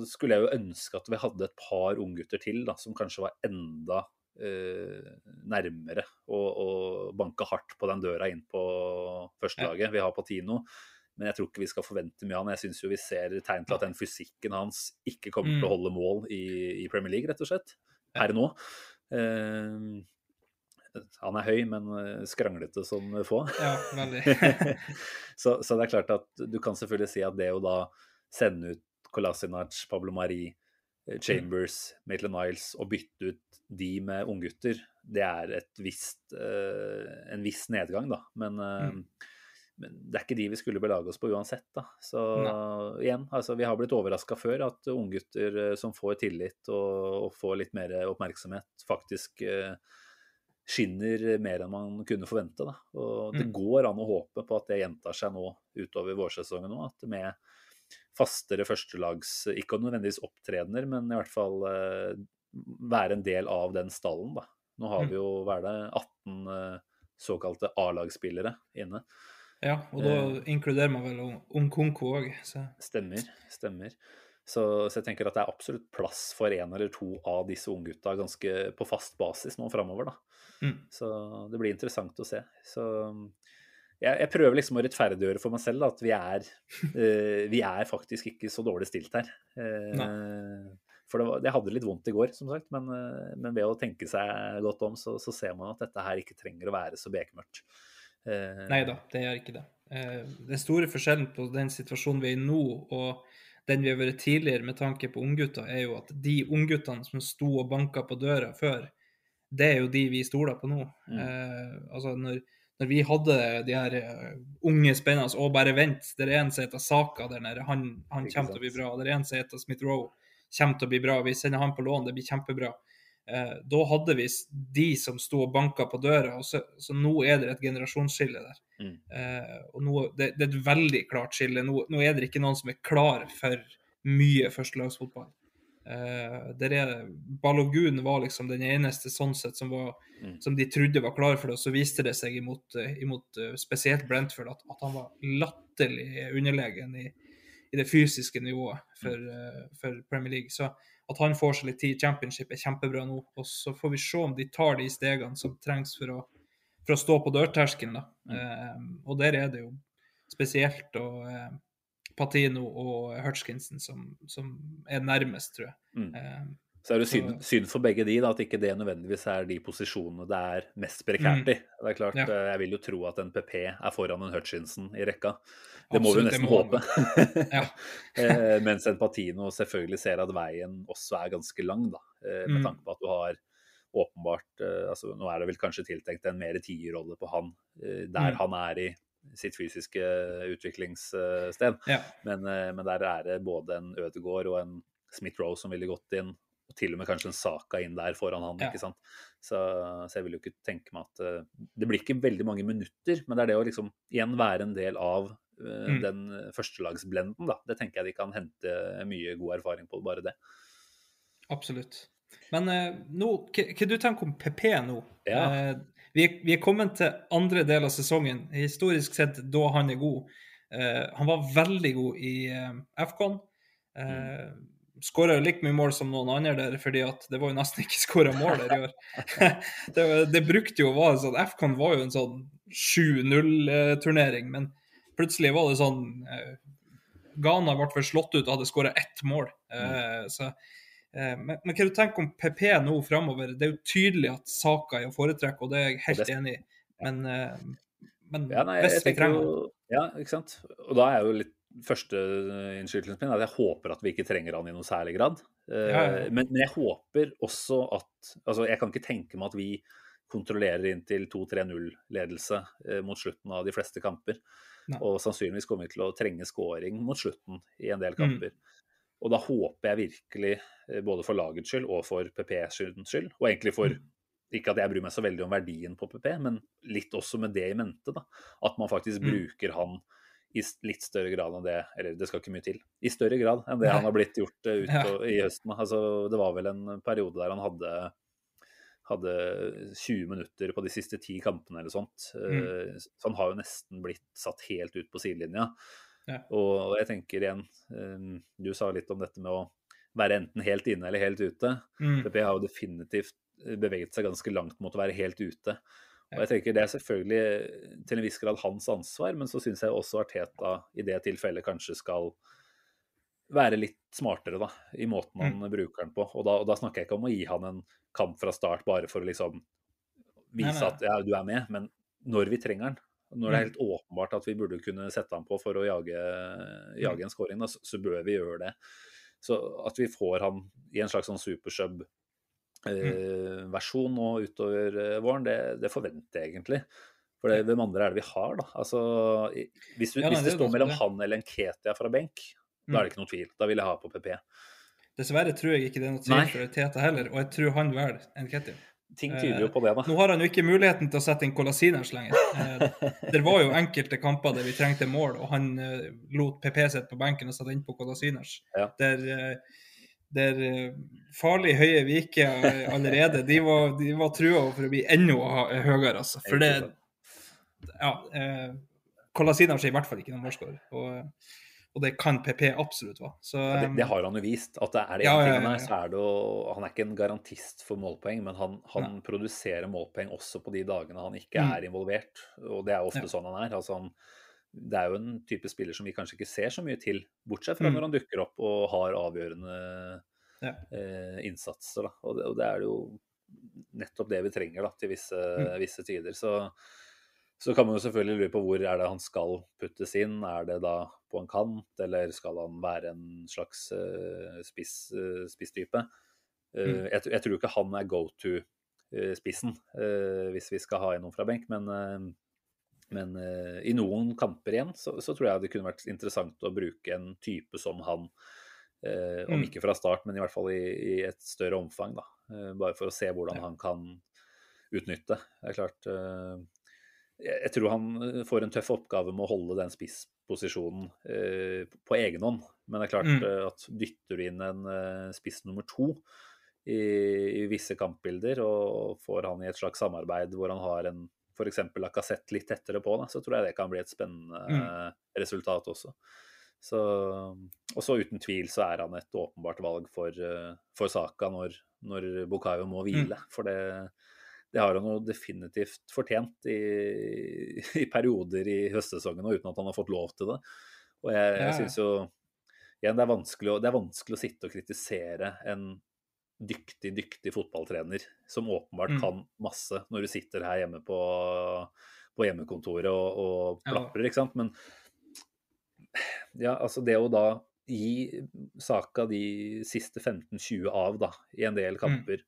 Speaker 3: skulle jeg jo ønske at vi hadde et par unggutter til da, som kanskje var enda eh, nærmere å, banke hardt på den døra inn på førstelaget. Vi har Patino, men jeg tror ikke vi skal forvente mye av han. Jeg syns vi ser tegn til at den fysikken hans ikke kommer til å
Speaker 4: Mm.
Speaker 3: holde mål i, i Premier League, rett og slett. Per nå. Eh, han er høy, men eh, skranglete som få.
Speaker 4: Ja, veldig.
Speaker 3: så, så det er klart at du kan selvfølgelig si at det å da sende ut Kolasinac, Pablo Mari, eh, Chambers, Maitland Niles og bytte ut de med unggutter, det er et visst, eh, en viss nedgang, da. Men, eh,
Speaker 4: Mm.
Speaker 3: men det er ikke de vi skulle belage oss på uansett, da. Så
Speaker 4: Nei.
Speaker 3: igjen, altså vi har blitt overraska før at unggutter eh, som får tillit og, og får litt mer oppmerksomhet, faktisk eh, skinner mer enn man kunne forvente. Da. Og det
Speaker 4: Mm.
Speaker 3: går an å håpe på at det gjentar seg nå utover vårsesongen nå. At med fastere førstelags, ikke nødvendigvis opptredener, men i hvert fall eh, være en del av den stallen. Da. Nå har
Speaker 4: Mm.
Speaker 3: vi jo hva er det, 18 eh, såkalte A-lagsspillere inne.
Speaker 4: Ja, og da
Speaker 3: Eh.
Speaker 4: inkluderer man vel Onkonko òg,
Speaker 3: Stemmer. stemmer. Så, så jeg tenker at det er absolutt plass for en eller to av disse unggutta ganske på fast basis nå framover.
Speaker 4: Mm.
Speaker 3: Så det blir interessant å se. Så jeg, jeg prøver liksom å rettferdiggjøre for meg selv da, at vi er, uh, vi er faktisk ikke så dårlig stilt her. Uh, for det, var, jeg hadde litt vondt i går, som sagt, men, uh, men ved å tenke seg godt om, så, så ser man at dette her ikke trenger å være så bekmørkt. Uh,
Speaker 4: Nei da, det gjør ikke det. Den store forskjellen på den situasjonen vi er i nå, og den vi har vært tidligere med tanke på unggutter, er jo at de ungguttene som sto og banka på døra før, det er jo de vi stoler på nå.
Speaker 3: Mm.
Speaker 4: Eh, altså når, når vi hadde de her eh, unge spennende Og bare vent, det er en som heter Saka der nede, han, han kommer til å bli bra. Det er en som heter Smith Rowe, kommer til å bli bra. Vi sender han på lån, det blir kjempebra. Eh, da hadde vi de som sto og banka på døra, og så, så nå er det et generasjonsskille der.
Speaker 3: Mm.
Speaker 4: Eh, og nå, det, det er et veldig klart skille. Nå, nå er det ikke noen som er klar for mye førstelagsfotball. Der er, Balogun var liksom den eneste sånn sett som, var,
Speaker 3: Mm.
Speaker 4: som de trodde var klar for det, og så viste det seg imot, eh, imot eh, spesielt Brentford at, at han var latterlig underlegen i, i det fysiske nivået for, uh, for Premier League. Så at han får seg litt tid i championship er kjempebra nå. Og så får vi se om de tar de stegene som trengs for å, for å stå på dørterskelen. Mm. Uh, og der er det jo spesielt og, Patino og Hutchinson som, som er nærmest, tror jeg.
Speaker 3: Mm.
Speaker 4: Eh,
Speaker 3: Så er det synd, synd for begge de da, at ikke det nødvendigvis er de posisjonene det er mest prekært i. Det er klart,
Speaker 4: Mm. Ja.
Speaker 3: eh, Jeg vil jo tro at en PP er foran en Hutchinson i rekka. Det må vi jo nesten håpe. Eh, Mens en Patino selvfølgelig ser at veien også er ganske lang, da. eh, Med
Speaker 4: Mm.
Speaker 3: tanke på at du har åpenbart eh, altså Nå er det vel kanskje tiltenkt en mer tierrolle på han, der
Speaker 4: Mm.
Speaker 3: han er i sitt fysiske utviklingssted.
Speaker 4: ja.
Speaker 3: Men, eh, men der er det både en Ødegaard og en Smith-Roe som ville gått inn. Og til og med kanskje en Saka inn der foran han.
Speaker 4: Ja.
Speaker 3: ikke sant? Så, så jeg vil jo ikke tenke meg at eh, Det blir ikke veldig mange minutter, men det er det å liksom igjen være en del av eh,
Speaker 4: Mm.
Speaker 3: den førstelagsblenden. da. Det tenker jeg de kan hente mye god erfaring på, bare det.
Speaker 4: Absolutt. Men eh, nå, hva hva du tenker om PP nå?
Speaker 3: Ja.
Speaker 4: Eh, vi, er- vi er kommet til andre del av sesongen, historisk sett da han er god. Uh, han var veldig god i uh, FCON. Uh,
Speaker 3: Mm.
Speaker 4: Skåra like mye mål som noen andre der, fordi at det var jo nesten ikke skåra mål der i år. det, det brukte jo å være sånn FCON var jo en sånn 7-0-turnering, men plutselig var det sånn uh, Ghana ble slått ut og hadde skåra ett mål. Eh, så, eh, men, men hva du tenker om PP nå framover? Det er jo tydelig at saka er å foretrekke, og det er jeg helt
Speaker 3: det-
Speaker 4: enig i. Men, eh, men
Speaker 3: Ja, nei,
Speaker 4: hvis vi trenger
Speaker 3: jo Ja, ikke sant. Og da er jo litt første innskytelsen min at jeg håper at vi ikke trenger han i noe særlig grad. Eh,
Speaker 4: Ja, ja.
Speaker 3: Men, men jeg håper også at Altså, jeg kan ikke tenke meg at vi kontrollerer inn til 2-3-0-ledelse eh, mot slutten av de fleste kamper.
Speaker 4: Nei.
Speaker 3: Og sannsynligvis kommer vi til å trenge scoring mot slutten i en del
Speaker 4: Mm.
Speaker 3: Og da håper jeg virkelig, eh, både for lagets skyld og for PPs skyld, og egentlig for
Speaker 4: Mm.
Speaker 3: ikke at jeg bryr meg så veldig om verdien på PP, men litt også med det i mente. da, At man faktisk
Speaker 4: Mm.
Speaker 3: bruker han i litt større grad enn det Eller det skal ikke mye til. I større grad enn det
Speaker 4: Nei.
Speaker 3: han har blitt gjort eh, ut
Speaker 4: Ja.
Speaker 3: i høsten. Altså, det var vel en periode der han hadde hadde 20 minutter på de siste ti kampene eller sånt.
Speaker 4: Mm.
Speaker 3: Eh, Så han har jo nesten blitt satt helt ut på sidelinja.
Speaker 4: Ja.
Speaker 3: Og jeg tenker igjen, eh, du sa litt om dette med å være enten helt inne eller helt ute.
Speaker 4: Mm.
Speaker 3: PP har jo definitivt beveget seg ganske langt mot å være helt ute. Og jeg tenker Det er selvfølgelig til en viss grad hans ansvar, men så syns jeg også Arteta i det tilfellet kanskje skal være litt smartere da, i måten han
Speaker 4: Mm.
Speaker 3: bruker den på. Og da, og da snakker jeg ikke om å gi han en kamp fra start bare for å liksom vise
Speaker 4: Nei, nei.
Speaker 3: at ja, du er med, men når vi trenger den. Når det er
Speaker 4: Mm.
Speaker 3: helt åpenbart at vi burde kunne sette han på for å jage, jage en scoring, da, så, så bør vi gjøre det. Så at vi får han i en slags sånn supersub eh, versjon nå utover eh, våren, det, det forventer jeg egentlig. For det, hvem andre er det vi har, da? Altså, hvis, du,
Speaker 4: Ja, nei,
Speaker 3: hvis
Speaker 4: det
Speaker 3: står mellom han eller en Ketia fra benk, da
Speaker 4: Mm.
Speaker 3: er det ikke noe tvil. Da vil jeg ha på PP.
Speaker 4: Dessverre tror jeg ikke det er noe tvil for Teta heller, og jeg tror han velger Nketia.
Speaker 3: Ting tyder jo på det, da.
Speaker 4: Nå har han jo ikke muligheten til å sette inn Kolasinac lenger. Eh, det var jo enkelte kamper der vi trengte mål, og han eh, lot PP sitt på benken og satte inn på Kolasinac.
Speaker 3: Ja.
Speaker 4: Der, eh, der eh, farlig høye Viker eh, allerede, de var, de var trua for å bli enda høyere, altså. For det Ja. Eh, Kolasinac er i hvert fall ikke noen målskårer. Og, det kan PP absolutt være. Så
Speaker 3: det, det har han jo vist. At det er det
Speaker 4: Ja, ja, ja, ja.
Speaker 3: så er det jo Han er ikke en garantist for målpoeng, men han, han produserer målpoeng også på de dagene han ikke
Speaker 4: Mm.
Speaker 3: er involvert. Og det er ofte sånn han er. Altså han, det er jo en type spiller som vi kanskje ikke ser så mye til, bortsett fra
Speaker 4: Mm.
Speaker 3: når han dukker opp og har avgjørende
Speaker 4: Ja.
Speaker 3: eh, innsatser. Da. Og, det, og det er jo nettopp det vi trenger da, til visse,
Speaker 4: Mm.
Speaker 3: visse tider. Så, så kan man jo selvfølgelig lure på hvor er det han skal puttes inn. Er det da på en kant, eller skal han være en slags uh, spiss, uh, spisstype? Uh,
Speaker 4: Mm.
Speaker 3: jeg, jeg tror ikke han er go to-spissen hvis vi skal ha inn noen fra benk, men, men i noen kamper igjen så, så tror jeg det kunne vært interessant å bruke en type som han. Om
Speaker 4: Mm.
Speaker 3: ikke fra start, men i hvert fall i, i et større omfang. Da. Bare for å se hvordan
Speaker 4: Ja.
Speaker 3: han kan utnytte. Det er klart jeg, tror han eh, får en tøff oppgave med å holde den spissposisjonen eh, på egen hånd. Men det er klart
Speaker 4: Mm.
Speaker 3: eh, at dytter du inn en spiss nummer to i, i visse kampbilder, og får han i et slags samarbeid hvor han har en f.eks. Lacassette litt tettere på, da, så tror jeg det kan bli et spennende
Speaker 4: Mm.
Speaker 3: resultat også. Så, og så uten tvil så er han et åpenbart valg for, for Saka når, når Bukayo må hvile.
Speaker 4: Mm.
Speaker 3: For det, det har han jo definitivt fortjent i, i perioder i høstsesongen og uten at han har fått lov til det. Og jeg, jeg syns jo igjen, det er, å, det er vanskelig å sitte og kritisere en dyktig, dyktig fotballtrener som åpenbart
Speaker 4: Mm.
Speaker 3: kan masse når du sitter her hjemme på, på hjemmekontoret og, og plaprer, ikke sant. Men ja, altså det å da gi Saka de siste 15-20 av da, i en
Speaker 4: Mm.
Speaker 3: del kamper,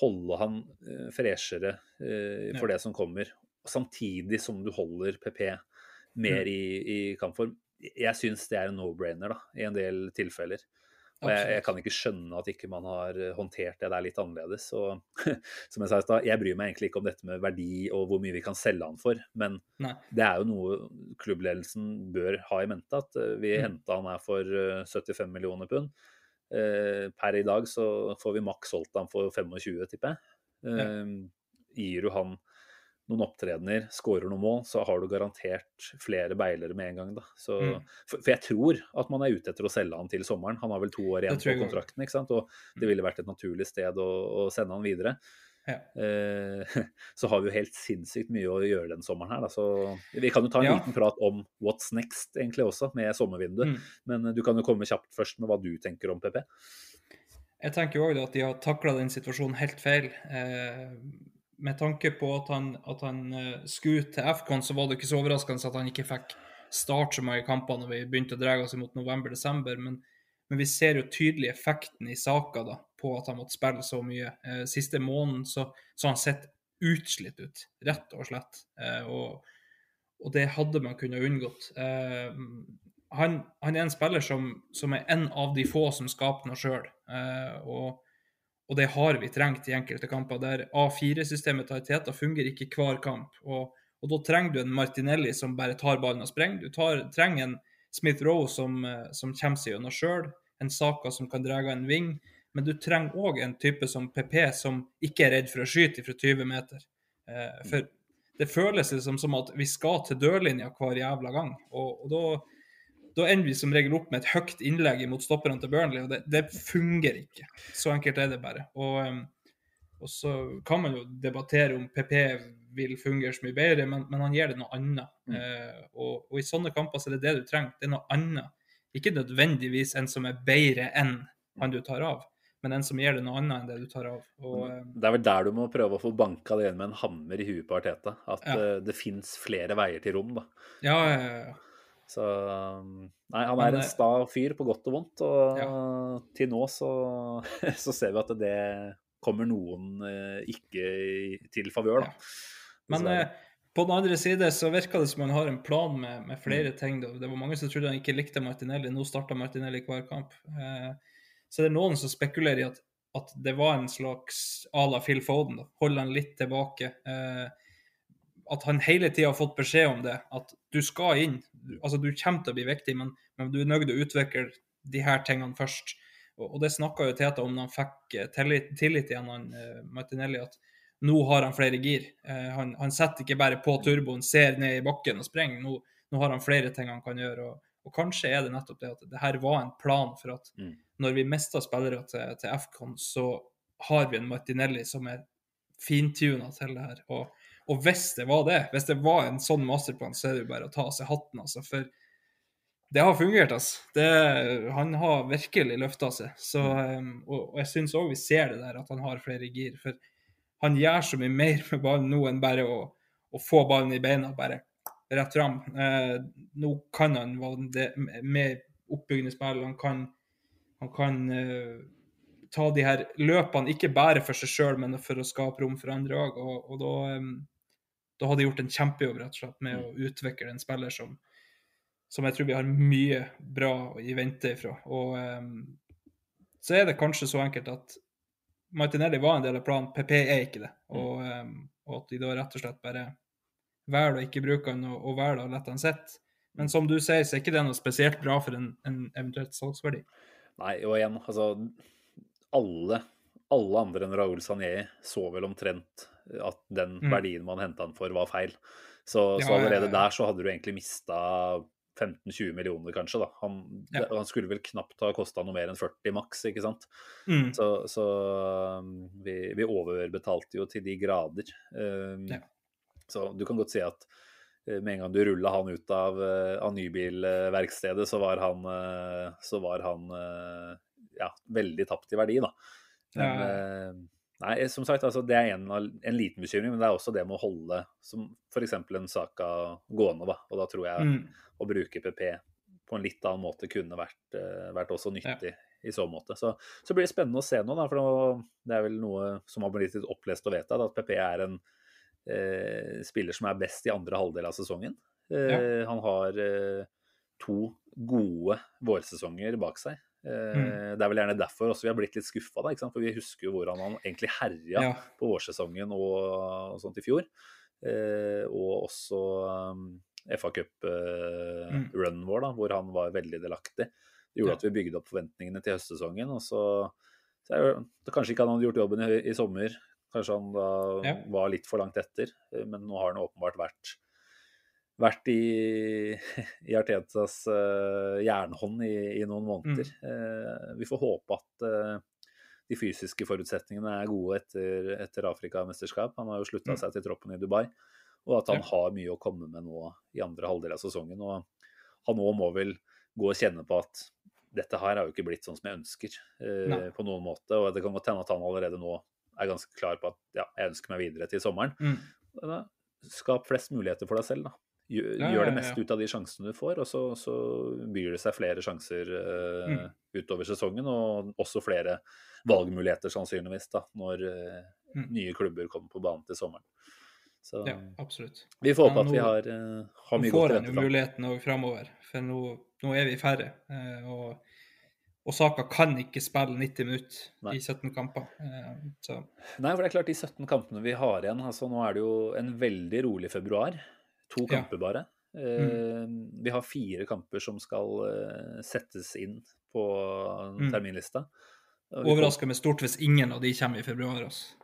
Speaker 3: holde han eh, freshere eh, for
Speaker 4: Ja.
Speaker 3: det som kommer, samtidig som du holder PP mer
Speaker 4: Mm.
Speaker 3: i, i kampform. Jeg syns det er en no-brainer da, i en del tilfeller. Og jeg, jeg kan ikke skjønne at ikke man har eh, håndtert det der litt annerledes. Og som jeg sa i stad, jeg bryr meg egentlig ikke om dette med verdi og hvor mye vi kan selge han for, men
Speaker 4: Nei.
Speaker 3: det er jo noe klubbledelsen bør ha i mente, at eh, vi
Speaker 4: Mm.
Speaker 3: henta han her for eh, 75 millioner pund. Eh, Per i dag så får vi maks solgt han for 25, tipper jeg. Eh, Gir du han noen opptredener, skårer noen mål, så har du garantert flere beilere med en gang. Da. Så,
Speaker 4: Mm.
Speaker 3: for, for jeg tror at man er ute etter å selge han til sommeren. Han har vel to år igjen på kontrakten, ikke sant? og det ville vært et naturlig sted å, å sende han videre.
Speaker 4: Ja.
Speaker 3: eh, så har vi jo helt sinnssykt mye å gjøre den sommeren her. Da. Så vi kan jo ta en
Speaker 4: Ja.
Speaker 3: liten prat om what's next, egentlig også, med sommervinduet.
Speaker 4: Mm.
Speaker 3: Men eh, du kan jo komme kjapt først med hva du tenker om PP.
Speaker 4: Jeg tenker jo òg at de har takla den situasjonen helt feil. Eh, med tanke på at han, at han eh, skulle til FCON, så var det ikke så overraskende at han ikke fikk start så mange kamper når vi begynte å dra oss mot november-desember. Men, men vi ser jo tydelig effekten i saka da, på at han måtte spille så mye. Eh, siste måneden så, så han sett utslitt ut, rett og slett. Eh, og, og det hadde man kunnet unngått. Eh, han, han er en spiller som, som er en av de få som skaper noe sjøl. Og, og det har vi trengt i enkelte kamper, der A4-systemet til Teta fungerer ikke hver kamp. Og, og da trenger du en Martinelli som bare tar ballen og sprenger. Du tar, trenger en Smith Roe som, som kommer seg gjennom sjøl, en Saka som kan dra en ving. Men du trenger òg en type som PP, som ikke er redd for å skyte fra 20 meter. Eh, for det føles liksom som at vi skal til dørlinja hver jævla gang. Og, og da, da ender vi som regel opp med et høyt innlegg mot stopperne til Burnley, og det, det fungerer ikke. Så enkelt er det bare. Og, og så kan man jo debattere om PP vil fungere så mye bedre, men, men han gir det noe annet. Eh, og, og i sånne kamper så er det det du trenger. Det er noe annet. Ikke nødvendigvis en som er bedre enn han du tar av, men en som gir det noe annet enn det du tar av. Og, um,
Speaker 3: Det er vel der du må prøve å få banka det igjen med en hammer i huet på Arteta. At
Speaker 4: Ja.
Speaker 3: eh, det fins flere veier til rom, da.
Speaker 4: ja, ja, ja, ja.
Speaker 3: Så um, Nei, han
Speaker 4: Men,
Speaker 3: er en
Speaker 4: eh,
Speaker 3: sta fyr på godt og vondt, og til nå så, så ser vi at det kommer noen eh, ikke til favør, da.
Speaker 4: Men eh, på den andre side så virker det som han har en plan med, med flere
Speaker 3: Mm.
Speaker 4: ting. Da. Det var mange som trodde han ikke likte Martinelli. Nå starta Martinelli hver kamp. Eh, så det er noen som spekulerer i at, at det var en slags à la Phil Foden. Da. Holde han litt tilbake. Eh, at han hele tida har fått beskjed om det. At du skal inn. Altså, du kommer til å bli viktig, men, men du er nødt til å utvikle de her tingene først. Og, og det snakka jo Teta om da han fikk eh, tillit, tillit igjen, han, eh, Martinelli, at nå har han flere gir. Eh, han, han setter ikke bare på turboen, ser ned i bakken og sprenger. Nå, nå har han flere ting han kan gjøre. Og, og kanskje er det nettopp det at det her var en plan for at
Speaker 3: Mm.
Speaker 4: når vi mister spillere til, til FCON, så har vi en Martinelli som er fintuna til det her. Og, og hvis det var det, hvis det var en sånn masterplan, så er det jo bare å ta av seg hatten, altså. For det har fungert, altså. Det, han har virkelig løfta seg. Så, um, og, og jeg syns òg vi ser det der, at han har flere gir. For han gjør så mye mer med ballen nå enn bare å, å få ballen i beina, bare rett fram. Eh, nå kan han med oppbyggende spill. Han kan, han kan eh, ta de her løpene, ikke bare for seg sjøl, men for å skape rom for andre òg. Og, og da, da har de gjort en kjempejobb rett og slett med å utvikle en spiller som, som jeg tror vi har mye bra i vente ifra. Og um, så er det kanskje så enkelt at Martinelli var en del av planen, PP er ikke det. Og, um, og at de da rett og slett bare velger å ikke bruke han og, og velger å la han sitte. Men som du sier, så er ikke det noe spesielt bra for en, en eventuelt salgsverdi.
Speaker 3: Nei, og igjen, altså Alle, alle andre enn Raoul Sanjei så vel omtrent at den
Speaker 4: Mm.
Speaker 3: verdien man henta han for, var feil. Så,
Speaker 4: Ja,
Speaker 3: så allerede
Speaker 4: ja, ja.
Speaker 3: der så hadde du egentlig mista 15-20 millioner, kanskje. da. Han,
Speaker 4: Ja.
Speaker 3: han skulle vel knapt ha kosta noe mer enn 40 maks, ikke sant.
Speaker 4: Mm.
Speaker 3: Så, så um, vi, vi overbetalte jo til de grader. Um,
Speaker 4: Ja.
Speaker 3: Så du kan godt si at eh, med en gang du rulla han ut av, eh, av nybilverkstedet, så var han, eh, så var han ja, veldig tapt i verdi, da. Men
Speaker 4: Ja, ja,
Speaker 3: nei, som sagt, altså, det er en, en liten bekymring, men det er også det med å holde som f.eks. en Saka gående. da, Og da tror jeg
Speaker 4: Mm.
Speaker 3: å bruke PP på en litt annen måte kunne vært, vært også nyttig i så måte. Så, så blir det spennende å se nå, da, for det er vel noe som har blitt litt opplest og vedtatt, at PP er en eh, spiller som er best i andre halvdel av sesongen. Eh, Han har eh, to gode vårsesonger bak seg. Mm. Det er vel gjerne derfor også vi har blitt litt skuffa, for vi husker jo hvordan han egentlig herja
Speaker 4: Ja.
Speaker 3: på vårsesongen og, og sånt i fjor. Eh, og også um, FA Cup-runnen vår, da, hvor han var veldig delaktig. Det gjorde
Speaker 4: Ja.
Speaker 3: at vi bygde opp forventningene til høstsesongen. og så, så jo, Kanskje ikke han hadde gjort jobben i, i sommer. Kanskje han da
Speaker 4: Ja.
Speaker 3: var litt for langt etter. eh, Men nå har han åpenbart vært vært i, i Artetas uh, jernhånd i, i noen måneder.
Speaker 4: Mm.
Speaker 3: Uh, vi får håpe at uh, de fysiske forutsetningene er gode etter, etter Afrikamesterskap. Han har jo slutta
Speaker 4: Mm.
Speaker 3: seg til troppen i Dubai. Og at han
Speaker 4: Ja.
Speaker 3: har mye å komme med nå i andre halvdel av sesongen. Og han òg må vel gå og kjenne på at dette her har jo ikke blitt sånn som jeg ønsker eh, på noen måte. Og det kan godt hende at han allerede nå er ganske klar på at ja, jeg ønsker meg videre til sommeren.
Speaker 4: Mm.
Speaker 3: Skap flest muligheter for deg selv, da. Gjør,
Speaker 4: Ja, ja,
Speaker 3: det meste ut av de sjansene du får, og så, så byr det seg flere sjanser uh,
Speaker 4: Mm.
Speaker 3: utover sesongen. Og også flere valgmuligheter, sannsynligvis, da, når uh,
Speaker 4: Mm.
Speaker 3: nye klubber kommer på banen til sommeren. Så
Speaker 4: Ja, absolutt.
Speaker 3: vi får håpe at vi har, uh, har
Speaker 4: Nå
Speaker 3: mye godt å vente
Speaker 4: jo muligheten òg framover, for nå, nå er vi færre. eh, Og Osaka kan ikke spille 90 minutter i 17 kamper. eh, Så
Speaker 3: Nei, for det er klart de 17 kampene vi har igjen altså Nå er det jo en veldig rolig februar. To
Speaker 4: Ja.
Speaker 3: kamper bare. Eh, Vi har fire kamper som skal eh, settes inn på
Speaker 4: Mm.
Speaker 3: terminlista. Mm.
Speaker 4: Overraska meg stort hvis ingen av de kommer i februar. Altså.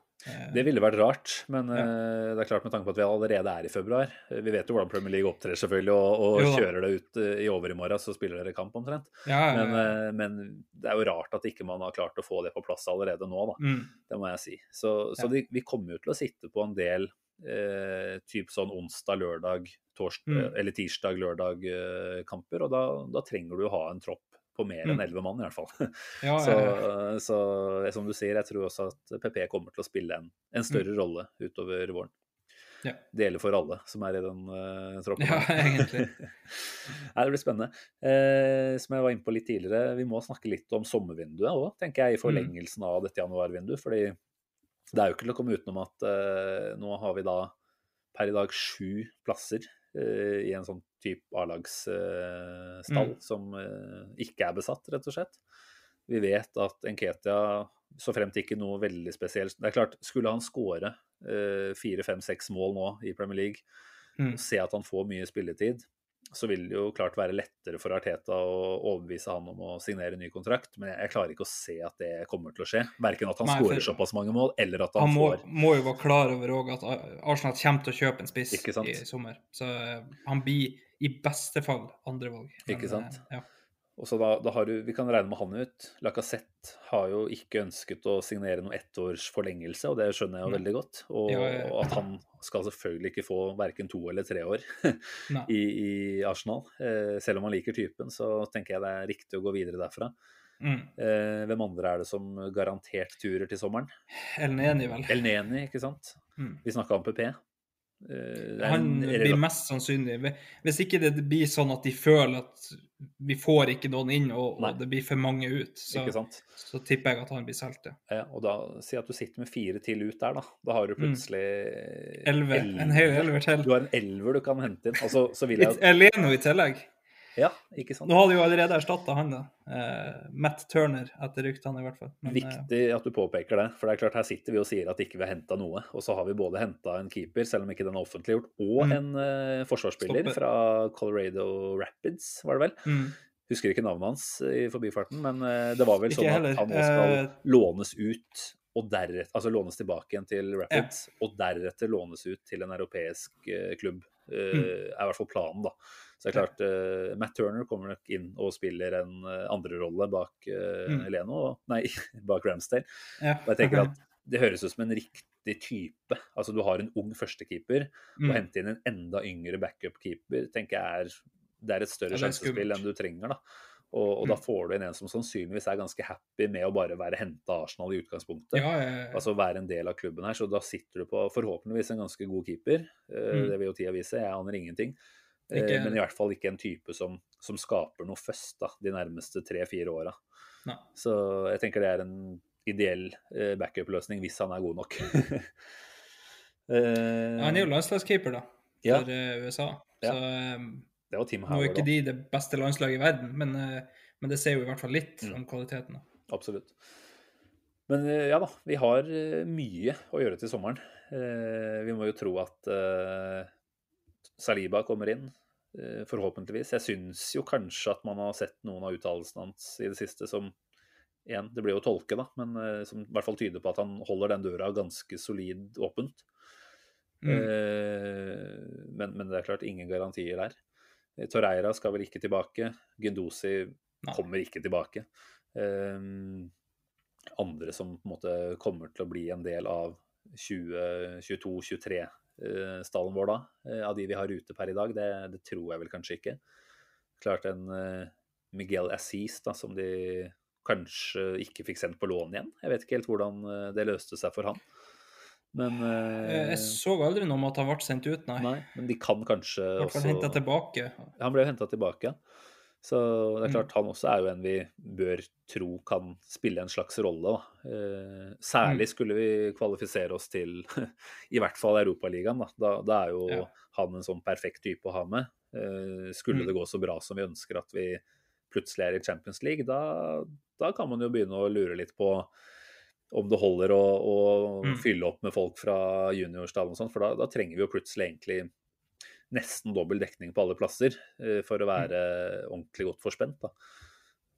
Speaker 3: Det ville vært rart, men
Speaker 4: Ja.
Speaker 3: eh, det er klart med tanke på at vi allerede er i februar. Vi vet jo hvordan Premier League opptrer, selvfølgelig, og, og kjører det ut eh, i overmorgen, så spiller dere kamp omtrent.
Speaker 4: ja, ja,
Speaker 3: Men, eh, men det er jo rart at ikke man har klart å få det på plass allerede nå, da.
Speaker 4: Mm.
Speaker 3: Det må jeg si. Så, så de, vi kommer jo til å sitte på en del eh, typ sånn onsdag, lørdag, torsdag
Speaker 4: Mm.
Speaker 3: eller tirsdag, lørdag eh, kamper, og da, da trenger du å ha en tropp på mer enn
Speaker 4: Mm.
Speaker 3: elleve mann, i hvert fall.
Speaker 4: Ja,
Speaker 3: Så, så som du sier, jeg tror også at PP kommer til å spille en, en større rolle utover våren.
Speaker 4: Ja.
Speaker 3: Det gjelder for alle som er i den uh, troppen.
Speaker 4: Ja, egentlig.
Speaker 3: Nei, det blir spennende. Eh, som jeg var inne på litt tidligere, vi må snakke litt om sommervinduet òg, tenker jeg, i
Speaker 4: Mm.
Speaker 3: forlengelsen av dette januarvinduet. fordi det er jo ikke til å komme utenom at eh, nå har vi da per i dag sju plasser i en sånn type A-lagsstall
Speaker 4: Mm.
Speaker 3: som eh, ikke er besatt, rett og slett. Vi vet at Nketia, så fremt ikke noe veldig spesielt Det er klart, skulle han skåre fire, fem, seks mål nå i Premier League,
Speaker 4: Mm.
Speaker 3: og se at han får mye spilletid, så vil det jo klart være lettere for Arteta å overbevise han om å signere ny kontrakt. Men jeg, jeg klarer ikke å se at det kommer til å skje. Verken at han skårer såpass mange mål, eller at han,
Speaker 4: Han må,
Speaker 3: får
Speaker 4: må jo være klar over òg at Arsenal kommer til å kjøpe en spiss i sommer. Så eh, han blir i beste fall andrevalg.
Speaker 3: Ikke sant?
Speaker 4: eh, Ja.
Speaker 3: Og så da, da har du, Vi kan regne med han ut. Lacassette har jo ikke ønsket å signere noen ettårs forlengelse, og det skjønner jeg jo veldig godt. Og,
Speaker 4: Ja, ja, ja.
Speaker 3: og at han skal selvfølgelig ikke få verken to eller tre år i, i Arsenal. Eh, selv om han liker typen, så tenker jeg det er riktig å gå videre derfra.
Speaker 4: Mm.
Speaker 3: Eh, hvem andre er det som garantert turer til sommeren?
Speaker 4: El Neni, vel.
Speaker 3: El Neni, ikke sant?
Speaker 4: Mm.
Speaker 3: Vi snakka om PP. Eh,
Speaker 4: Han blir mest sannsynlig Hvis ikke det blir sånn at de føler at vi får ikke noen inn, og, og det blir for mange ut, så, så tipper jeg at han blir solgt, ja.
Speaker 3: Og da Si at du sitter med fire til ut der, da. Da har du
Speaker 4: Mm.
Speaker 3: plutselig
Speaker 4: elver. En hel elver til.
Speaker 3: Du har en elver du kan hente inn. Altså, så vil jeg
Speaker 4: Eleno i tillegg.
Speaker 3: Ja, ikke sant.
Speaker 4: Nå har de jo allerede erstatta han, da. Eh, Matt Turner, etter ryktene i hvert fall. Men, eh,
Speaker 3: Viktig at du påpeker det. For det er klart her sitter vi og sier at ikke vi har henta noe. Og så har vi både henta en keeper, selv om ikke den er offentliggjort, og
Speaker 4: Mm.
Speaker 3: en eh, forsvarsspiller
Speaker 4: Stopper.
Speaker 3: fra Colorado Rapids, var det vel.
Speaker 4: mm,
Speaker 3: Husker ikke navnet hans i forbifarten, men eh, det var vel
Speaker 4: Ikke
Speaker 3: sånn
Speaker 4: heller.
Speaker 3: at han nå skal lånes ut og deretter, altså lånes tilbake igjen til Rapids, og deretter lånes ut til en europeisk klubb. Eh,
Speaker 4: Mm.
Speaker 3: er i hvert fall planen, da. Så det er klart, uh, Matt Turner kommer nok inn og spiller en uh, andrerolle bak uh,
Speaker 4: Mm.
Speaker 3: Leno, og, nei, bak Ramsdale.
Speaker 4: ja.
Speaker 3: Og jeg tenker at det høres ut som en riktig type. Altså du har en ung førstekeeper,
Speaker 4: Mm.
Speaker 3: og hente inn en enda yngre backup-keeper, tenker jeg er det er et større
Speaker 4: Ja,
Speaker 3: sjansespill enn du trenger. da. Og, og da
Speaker 4: Mm.
Speaker 3: får du inn en som sannsynligvis er ganske happy med å bare være henta Arsenal i utgangspunktet.
Speaker 4: Ja, ja, ja.
Speaker 3: Altså være en del av klubben her. Så da sitter du på forhåpentligvis en ganske god keeper. Eh,
Speaker 4: Mm.
Speaker 3: Det vil jo tida vise. Jeg aner ingenting. Eh,
Speaker 4: Ikke-
Speaker 3: Men i hvert fall ikke en type som, som skaper noe først da, de nærmeste tre-fire åra. Så jeg tenker det er en ideell eh, backup-løsning hvis han er god nok.
Speaker 4: uh... Han er jo landslagskeeper, da, for USA. Så eh,
Speaker 3: Det var Tim
Speaker 4: nå er ikke de det beste landslaget i verden, men, eh, men det ser jo i hvert fall litt
Speaker 3: Mm.
Speaker 4: om kvaliteten.
Speaker 3: Absolutt. Men eh, ja da, vi har eh, mye å gjøre til sommeren. Vi må jo tro at Saliba kommer inn, forhåpentligvis. Jeg syns jo kanskje at man har sett noen av uttalelsene hans i det siste som igjen, det blir jo å tolke, da, men som i hvert fall tyder på at han holder den døra ganske solid åpent.
Speaker 4: Mm.
Speaker 3: Men, men det er klart ingen garantier der. Eh, Torreira skal vel ikke tilbake. Gundosi kommer ikke tilbake. Um, andre som på en måte kommer til å bli en del av 2022-23-stallen vår da, eh, av de vi har ute per i dag, det, det tror jeg vel kanskje ikke. Klart en uh, Miguel Assis da, som de kanskje ikke fikk sendt på lån igjen. Jeg vet ikke helt hvordan eh, det løste seg for han. Men
Speaker 4: Eh, Jeg så aldri noe om at han ble sendt ut, nei.
Speaker 3: Nei, men de kan kanskje
Speaker 4: I hvert fall henta tilbake.
Speaker 3: Han ble jo henta tilbake, ja. Så det er
Speaker 4: Mm.
Speaker 3: klart, han også er jo en vi bør tro kan spille en slags rolle. Eh, særlig
Speaker 4: Mm.
Speaker 3: skulle vi kvalifisere oss til i hvert fall Europaligaen. Da. Da, da er jo
Speaker 4: Ja.
Speaker 3: han en sånn perfekt type å ha med. Eh, skulle
Speaker 4: Mm.
Speaker 3: det gå så bra som vi ønsker at vi plutselig er i Champions League, da, da kan man jo begynne å lure litt på om det holder å, å
Speaker 4: Mm.
Speaker 3: fylle opp med folk fra juniorstallen og sånn, for da, da trenger vi jo plutselig egentlig nesten dobbel dekning på alle plasser uh, for å være ordentlig godt forspent. Da.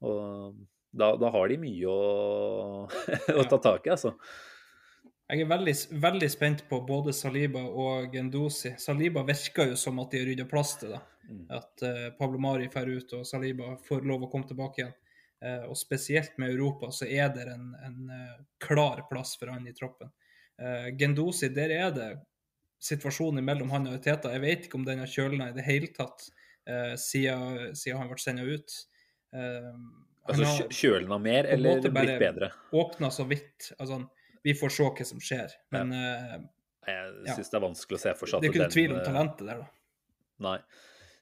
Speaker 3: Og da, da har de mye å, å ta tak i, altså.
Speaker 4: Jeg er veldig, veldig spent på både Saliba og Gendosi. Saliba virker jo som at de har rydda plass til det.
Speaker 3: Mm.
Speaker 4: At uh, Pablo Mari drar ut og Saliba får lov å komme tilbake igjen. Eh, og spesielt med Europa så er det en, en eh, klar plass for han i troppen. Uh, Gendosi, der er det situasjonen mellom han og Teta. Jeg vet ikke om den har kjølna i det hele tatt eh, siden, siden han ble sendt ut. Eh,
Speaker 3: altså kjølna mer, eller blitt bedre?
Speaker 4: åpna så vidt. Altså, vi får se hva som skjer. Men eh,
Speaker 3: Jeg
Speaker 4: Ja.
Speaker 3: det er vanskelig å se for seg
Speaker 4: det er ikke noen tvil om
Speaker 3: eh,
Speaker 4: talentet der, da.
Speaker 3: Nei.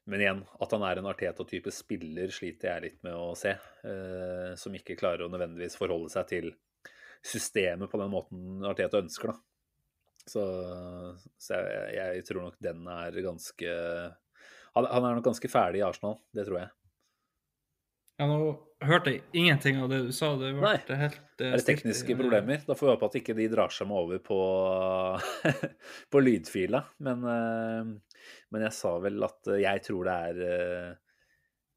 Speaker 3: Men igjen, at han er en Arteta-type spiller, sliter jeg litt med å se. Eh, som ikke klarer å nødvendigvis forholde seg til systemet på den måten Arteta ønsker, da. Så, så jeg, jeg tror nok den er ganske han, han er nok ganske ferdig i Arsenal, det tror jeg.
Speaker 4: Ja, nå hørte jeg ingenting av det du sa. Det ble
Speaker 3: Nei.
Speaker 4: helt uh,
Speaker 3: Er det tekniske problemer? Da får vi håpe at ikke de drar seg med over på, på lydfila. Men, uh, men jeg sa vel at jeg tror det er uh,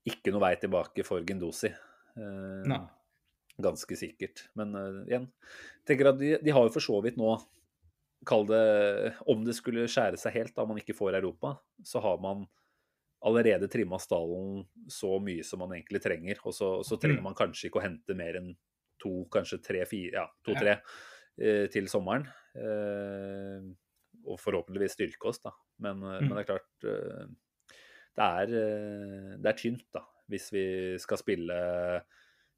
Speaker 3: ikke noe vei tilbake for Gendosi.
Speaker 4: Nei.
Speaker 3: Ganske sikkert. Men igjen, tenker at de, de har jo for så vidt nå Kall det Om det skulle skjære seg helt da man ikke får Europa, så har man allerede trimma stallen så mye som man egentlig trenger. Og så, så trenger
Speaker 4: Mm.
Speaker 3: man kanskje ikke å hente mer enn to, kanskje tre, fire, ja, to-tre eh, til sommeren. Eh, og forhåpentligvis styrke oss, da. Men, mm. men det er klart eh, det, er, eh, det er tynt, da. Hvis vi skal spille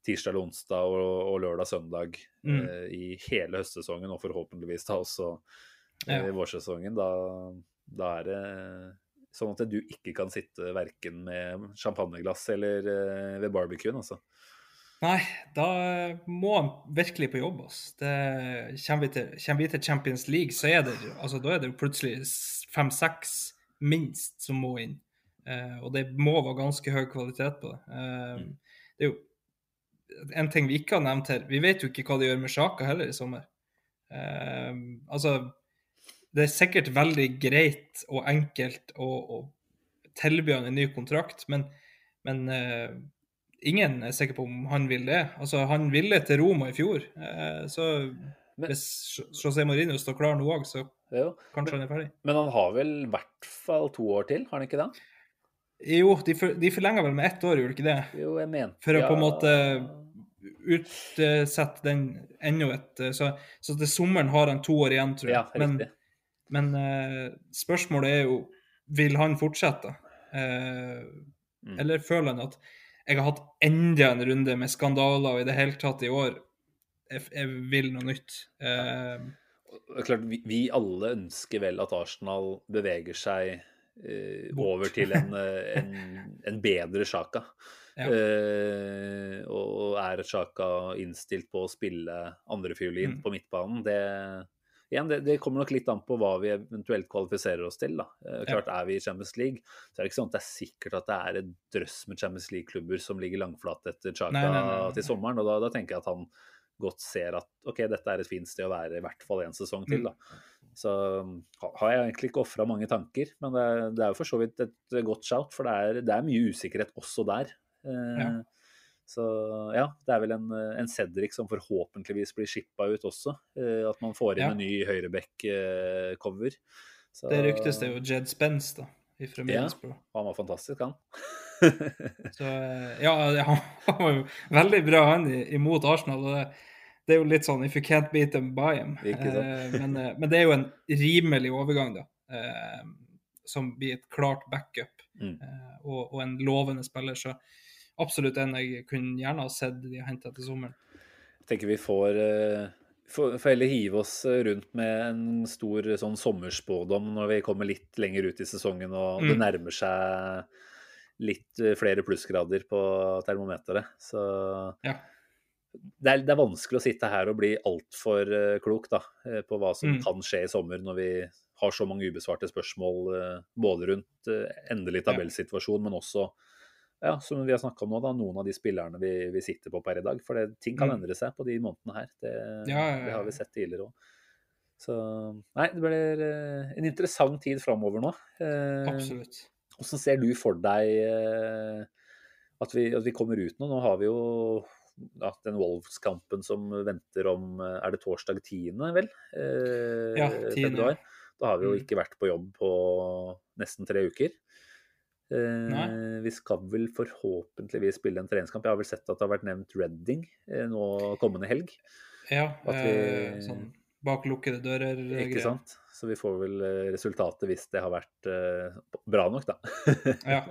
Speaker 3: tirsdag eller onsdag og, og lørdag-søndag
Speaker 4: Mm.
Speaker 3: eh, i hele høstsesongen, og forhåpentligvis da også eh,
Speaker 4: Ja.
Speaker 3: i vårsesongen, da, da er det sånn at du ikke kan sitte verken med champagneglass eller eh, ved barbecuen, altså.
Speaker 4: Nei, da må han virkelig på jobb. ass. Det, kommer, vi til, kommer vi til Champions League, så er det, altså, da er det jo plutselig fem-seks minst som må inn. Eh, og det må være ganske høy kvalitet på det. Eh, Det er jo en ting vi ikke har nevnt her. Vi vet jo ikke hva de gjør med Sjaka heller i sommer. Eh, altså, det er sikkert veldig greit og enkelt å, å tilby han en ny kontrakt, men, men uh, ingen er sikker på om han vil det. Altså, han ville til Roma i fjor, uh, så
Speaker 3: Men-
Speaker 4: hvis José Mourinho står klar nå òg, så
Speaker 3: Jo.
Speaker 4: kanskje han er ferdig.
Speaker 3: Men han har vel i hvert fall to år til, har han ikke det?
Speaker 4: Jo, de, for, de forlenger vel med ett år, gjorde de ikke det?
Speaker 3: Jo, jeg mente
Speaker 4: For å på en måte utsette den enda et eh, Så, så til sommeren har han to år igjen, tror jeg.
Speaker 3: Ja, riktig.
Speaker 4: men eh, spørsmålet er jo vil han fortsette. Eh,
Speaker 3: Mm.
Speaker 4: Eller føler han at jeg har hatt enda en runde med skandaler og i det hele tatt i år jeg, jeg vil noe nytt. Eh,
Speaker 3: Det er klart, vi, vi alle ønsker vel at Arsenal beveger seg eh, over til en, eh, en, en bedre Sjaka.
Speaker 4: Ja.
Speaker 3: Eh, og er Sjaka innstilt på å spille andrefiolin
Speaker 4: Mm.
Speaker 3: på midtbanen? Det, igjen, det, det kommer nok litt an på hva vi eventuelt kvalifiserer oss til. Da. Eh, klart Er vi i Champions League, så er det ikke sånn at det er sikkert at det er et drøss med Champions League-klubber som ligger langflate etter
Speaker 4: nei.
Speaker 3: til sommeren. og da, da tenker jeg at han godt ser at ok, dette er et fint sted å være i hvert fall en sesong til.
Speaker 4: Mm.
Speaker 3: da. Så har jeg egentlig ikke ofra mange tanker, men det, er- det er jo for så vidt et godt shout, for det er, det er mye usikkerhet også der. Eh,
Speaker 4: Ja.
Speaker 3: Så ja, det er vel en, en Cedric som forhåpentligvis blir shippa ut også. eh, at man får inn
Speaker 4: Ja.
Speaker 3: en ny høyreback-cover.
Speaker 4: det ryktes det jo Jed Spence, da, fra
Speaker 3: Ja. Han var fantastisk, han.
Speaker 4: Så eh, ja, han var jo veldig bra han imot Arsenal. og det, det er jo litt sånn if you can't beat them, buy them. Eh, men, eh, men det er jo en rimelig overgang, da. Eh, som blir et klart backup.
Speaker 3: Mm.
Speaker 4: Eh, og, og en lovende spiller. Så absolutt en jeg kunne gjerne ha sett de har henta til sommeren.
Speaker 3: Jeg tenker vi får eh, får får heller hive oss rundt med en stor sånn sommerspådom når vi kommer litt lenger ut i sesongen og det
Speaker 4: Mm.
Speaker 3: nærmer seg litt eh, flere plussgrader på termometeret. Så
Speaker 4: Ja.
Speaker 3: det er, det er vanskelig å sitte her og bli altfor klok da, eh, på hva som
Speaker 4: Mm.
Speaker 3: kan skje i sommer når vi har så mange ubesvarte spørsmål eh, både rundt endelig tabellsituasjon, men også ja, som vi har snakka om nå, da, noen av de spillerne vi, vi sitter på per i dag. For det, ting kan
Speaker 4: Mm.
Speaker 3: endre seg på de månedene her. Det,
Speaker 4: Ja, ja,
Speaker 3: det har vi sett tidligere òg. Så nei, det blir eh, en interessant tid framover nå. Eh,
Speaker 4: Absolutt.
Speaker 3: Hvordan ser du for deg eh, at, vi, at vi kommer ut nå? Nå har vi jo ja, den Wolves-kampen som venter om Er det torsdag 10., vel? Eh,
Speaker 4: Ja, 10.,
Speaker 3: februar. Da har vi jo
Speaker 4: Mm.
Speaker 3: ikke vært på jobb på nesten tre uker. Eh,
Speaker 4: Nei.
Speaker 3: vi skal vel forhåpentligvis spille en treningskamp. Jeg har vel sett at det har vært nevnt Redding eh, nå kommende helg.
Speaker 4: Ja,
Speaker 3: At vi-
Speaker 4: eh, sånn bak lukkede dører. eh,
Speaker 3: Ikke
Speaker 4: greier.
Speaker 3: sant? Så vi får vel eh, resultatet hvis det har vært eh, bra nok, da.
Speaker 4: Ja.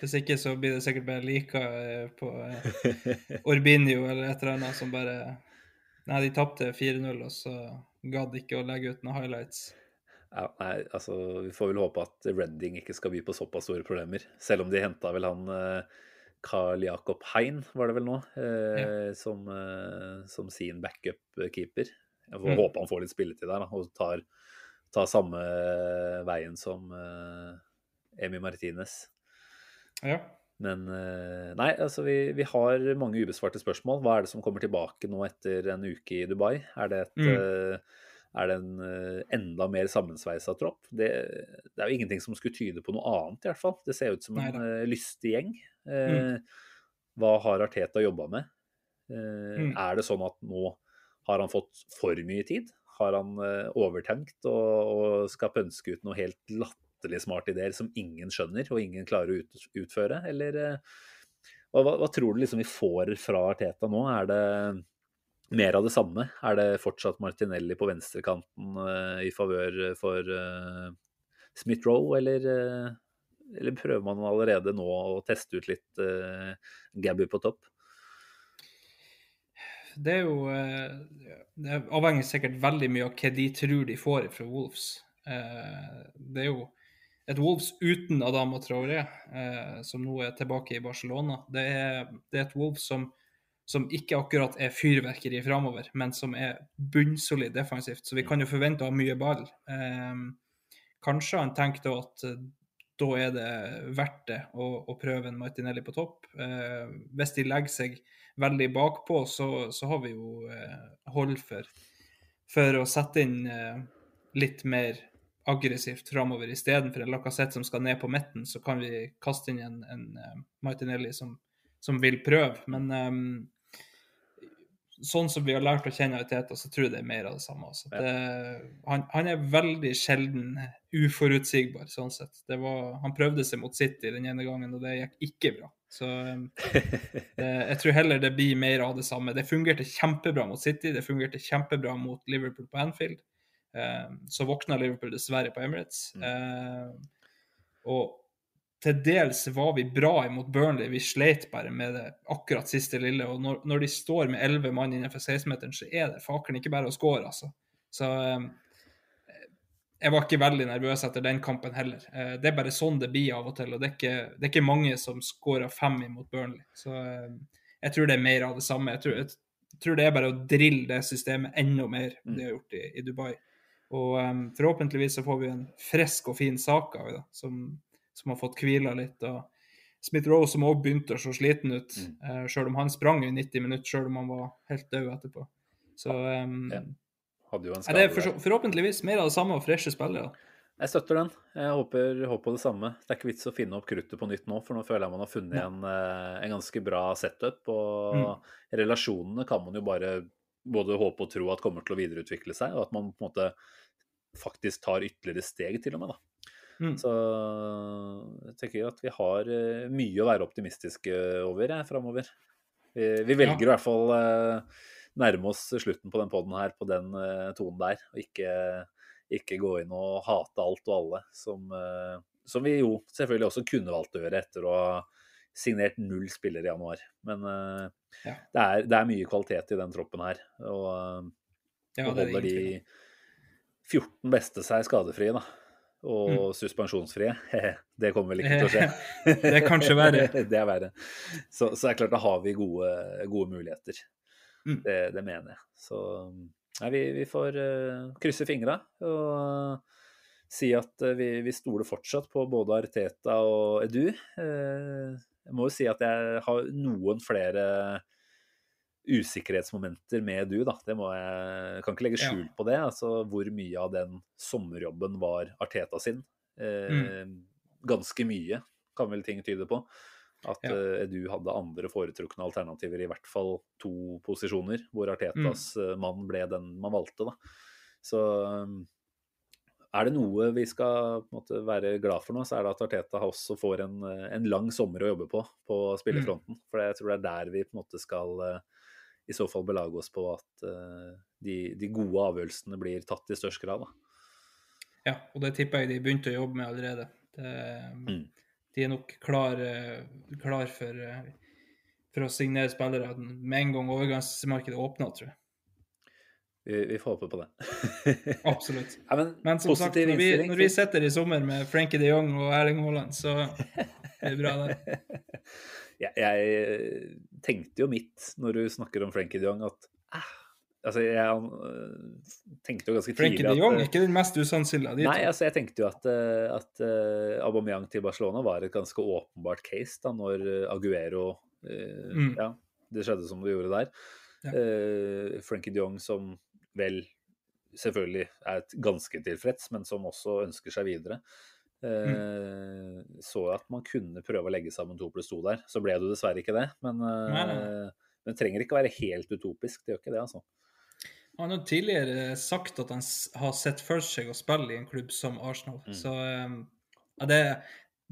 Speaker 4: Hvis ikke så blir det sikkert bare lika eh, på eh, Orbinio eller et eller annet som bare Nei, de tapte 4-0, og så gadd ikke å legge ut noen highlights.
Speaker 3: Ja, nei, altså, vi får vel håpe at Redding ikke skal by på såpass store problemer. Selv om de henta vel han eh, Carl Jakob Hein, var det vel nå, eh, som, eh, som sin backup-keeper. Jeg får
Speaker 4: Mm.
Speaker 3: håpe han får litt spilletid der da, og tar, tar samme veien som eh, Emi Martinez.
Speaker 4: Ja.
Speaker 3: Men eh, nei, altså vi, vi har mange ubesvarte spørsmål. Hva er det som kommer tilbake nå etter en uke i Dubai? Er det, et,
Speaker 4: Mm.
Speaker 3: Eh, er det en eh, enda mer sammensveisa tropp? Det, det er jo ingenting som skulle tyde på noe annet, i hvert fall. Det ser ut som en
Speaker 4: Neida.
Speaker 3: eh, lystig gjeng. Mm. Hva har Arteta jobba med? Eh,
Speaker 4: Mm.
Speaker 3: Er det sånn at nå har han fått for mye tid? Har han eh, overtenkt og, og skal pønske ut noe helt latterlig smart ideer som ingen skjønner og ingen klarer å ut, utføre? Eller eh, hva, hva tror du liksom vi får fra Arteta nå? Er det mer av det samme? Er det fortsatt Martinelli på venstrekanten eh, i favør for uh, Smith-Roe, eller, eh, eller prøver man allerede nå å teste ut litt Gabby på topp?
Speaker 4: Det er jo eh, Det avhenger sikkert veldig mye av hva de tror de får fra Wolves. Eh, Det er jo et Wolves uten Adama Traoré, eh, som nå er tilbake i Barcelona. Det er, det er et Wolves som, som ikke akkurat er fyrverkeri framover, men som er bunnsolid defensivt. Så vi kan jo forvente å ha mye ball. Eh, Kanskje han tenker at da er det verdt det å, å prøve en Martinelli på topp. Eh, hvis de legger seg veldig bakpå, så, så har vi jo eh, hold for, for å sette inn eh, litt mer aggressivt framover. Istedenfor en Lacassette som skal ned på midten, så kan vi kaste inn en, en eh, Martinelli som, som vil prøve. Men um, sånn som vi har lært å kjenne Arteta, så tror jeg det er mer av det samme. Altså. Det, han, han er veldig sjelden uforutsigbar, sånn sett. Det var, han prøvde seg mot City den ene gangen, og det gikk ikke bra. Så um, det, jeg tror heller det blir mer av det samme. Det fungerte kjempebra mot City, det fungerte kjempebra mot Liverpool på Anfield. Um, så våkna Liverpool dessverre på Emirates. Um, og til dels var vi bra imot Burnley, vi sleit bare med det akkurat siste lille. Og når, når de står med elleve mann innenfor 16-meteren, så er det fakeren ikke bare å score, altså. Så um, jeg var ikke veldig nervøs etter den kampen heller. Eh, Det er bare sånn det blir av og til, og det er ikke, det er ikke mange som skårer fem imot Burnley. Så eh, jeg tror det er mer av det samme. Jeg tror, jeg tror det er bare å drille det systemet enda mer enn de har gjort i, i Dubai. Og um, forhåpentligvis så får vi en frisk og fin sak av det, som, som har fått hvila litt. og Smith-Roe som òg begynte å se sliten ut,
Speaker 3: Mm.
Speaker 4: Uh, selv om han sprang i 90 minutter, selv om han var helt død etterpå. Så um,
Speaker 3: Ja.
Speaker 4: Det er
Speaker 3: der.
Speaker 4: for, forhåpentligvis mer av det samme og freshe spillere.
Speaker 3: Jeg støtter den. Jeg håper, håper på det samme. Det er ikke vits å finne opp kruttet på nytt nå, for nå føler jeg man har funnet en, eh, en ganske bra setup. Og
Speaker 4: Mm.
Speaker 3: relasjonene kan man jo bare både håpe og tro at kommer til å videreutvikle seg, og at man på en måte faktisk tar ytterligere steg, til og med. da.
Speaker 4: Mm.
Speaker 3: Så jeg tenker at vi har eh, mye å være optimistiske over jeg, framover. Vi, vi velger i hvert fall eh, nærme oss slutten på den poden her på den uh, tonen der. Og ikke, ikke, gå inn og hate alt og alle, som, uh, som, vi jo selvfølgelig også kunne valgt å gjøre etter å ha signert null spillere i januar. Men uh, ja. det, er, det, er, mye kvalitet i den troppen her. Og ja, holder de 14 beste seg skadefrie, da og mm. suspensjonsfrie. Det kommer vel ikke til å skje.
Speaker 4: det er kanskje verre.
Speaker 3: det er verre. Så, så det er klart, da har vi gode, gode muligheter. Mm. Det, det, mener jeg. Så nei, vi, vi, får uh, krysse fingra og uh, si at uh, vi, vi, stoler fortsatt på både Arteta og Edu. jeg må jo si at jeg har noen flere usikkerhetsmomenter med du, da. Det må jeg kan ikke legge skjul på det. Altså hvor mye av den sommerjobben var Arteta sin. Eh, mm. Ganske mye, kan vel ting tyde på. At ja. uh, Edu hadde andre foretrukne alternativer, i hvert fall to posisjoner, hvor Artetas mm. Eh, mann ble den man valgte, da. Så um, er det noe vi skal måtte, være glad for nå, så er det at Arteta også får en, en lang sommer å jobbe på på spillerfronten. Mm. For jeg tror det er der vi på en måte skal i så fall belage oss på at uh, de, de, gode avgjørelsene blir tatt i størst grad. Da.
Speaker 4: Ja, og det tipper jeg de begynte å jobbe med allerede. Det, mm. De er nok klar, uh, klar for, uh, for, å signere spillere med en gang overgangsmarkedet åpner, tror jeg.
Speaker 3: Vi, vi, får håpe på det.
Speaker 4: Absolutt. Ja, men, men, som sagt, når vi, når vi, sitter i sommer med Frenkie de Jong og Erling Haaland, så er det bra, det.
Speaker 3: jeg, jeg, tenkte jo mitt når du snakker om Frenkie de Jong, at ah, altså jeg uh, tenkte jo ganske tidlig
Speaker 4: at Frankie de Jong er ikke den mest usannsynlige av
Speaker 3: de Nei, altså jeg tenkte jo at, uh, at uh, Aubameyang til Barcelona var et ganske åpenbart case da når Aguero mm. Ja, det skjedde som det gjorde der. Ja. Frenkie de Jong som vel selvfølgelig er ganske tilfreds, men som også ønsker seg videre. Mm. Så at man kunne prøve å legge sammen to pluss to der. Så ble det jo dessverre ikke det. Men, nei, nei. Eh, men det trenger ikke å være helt utopisk. Det gjør ikke det, altså.
Speaker 4: Han har tidligere sagt at han har sett for seg å spille i en klubb som Arsenal. Mm. Så eh, ja, det,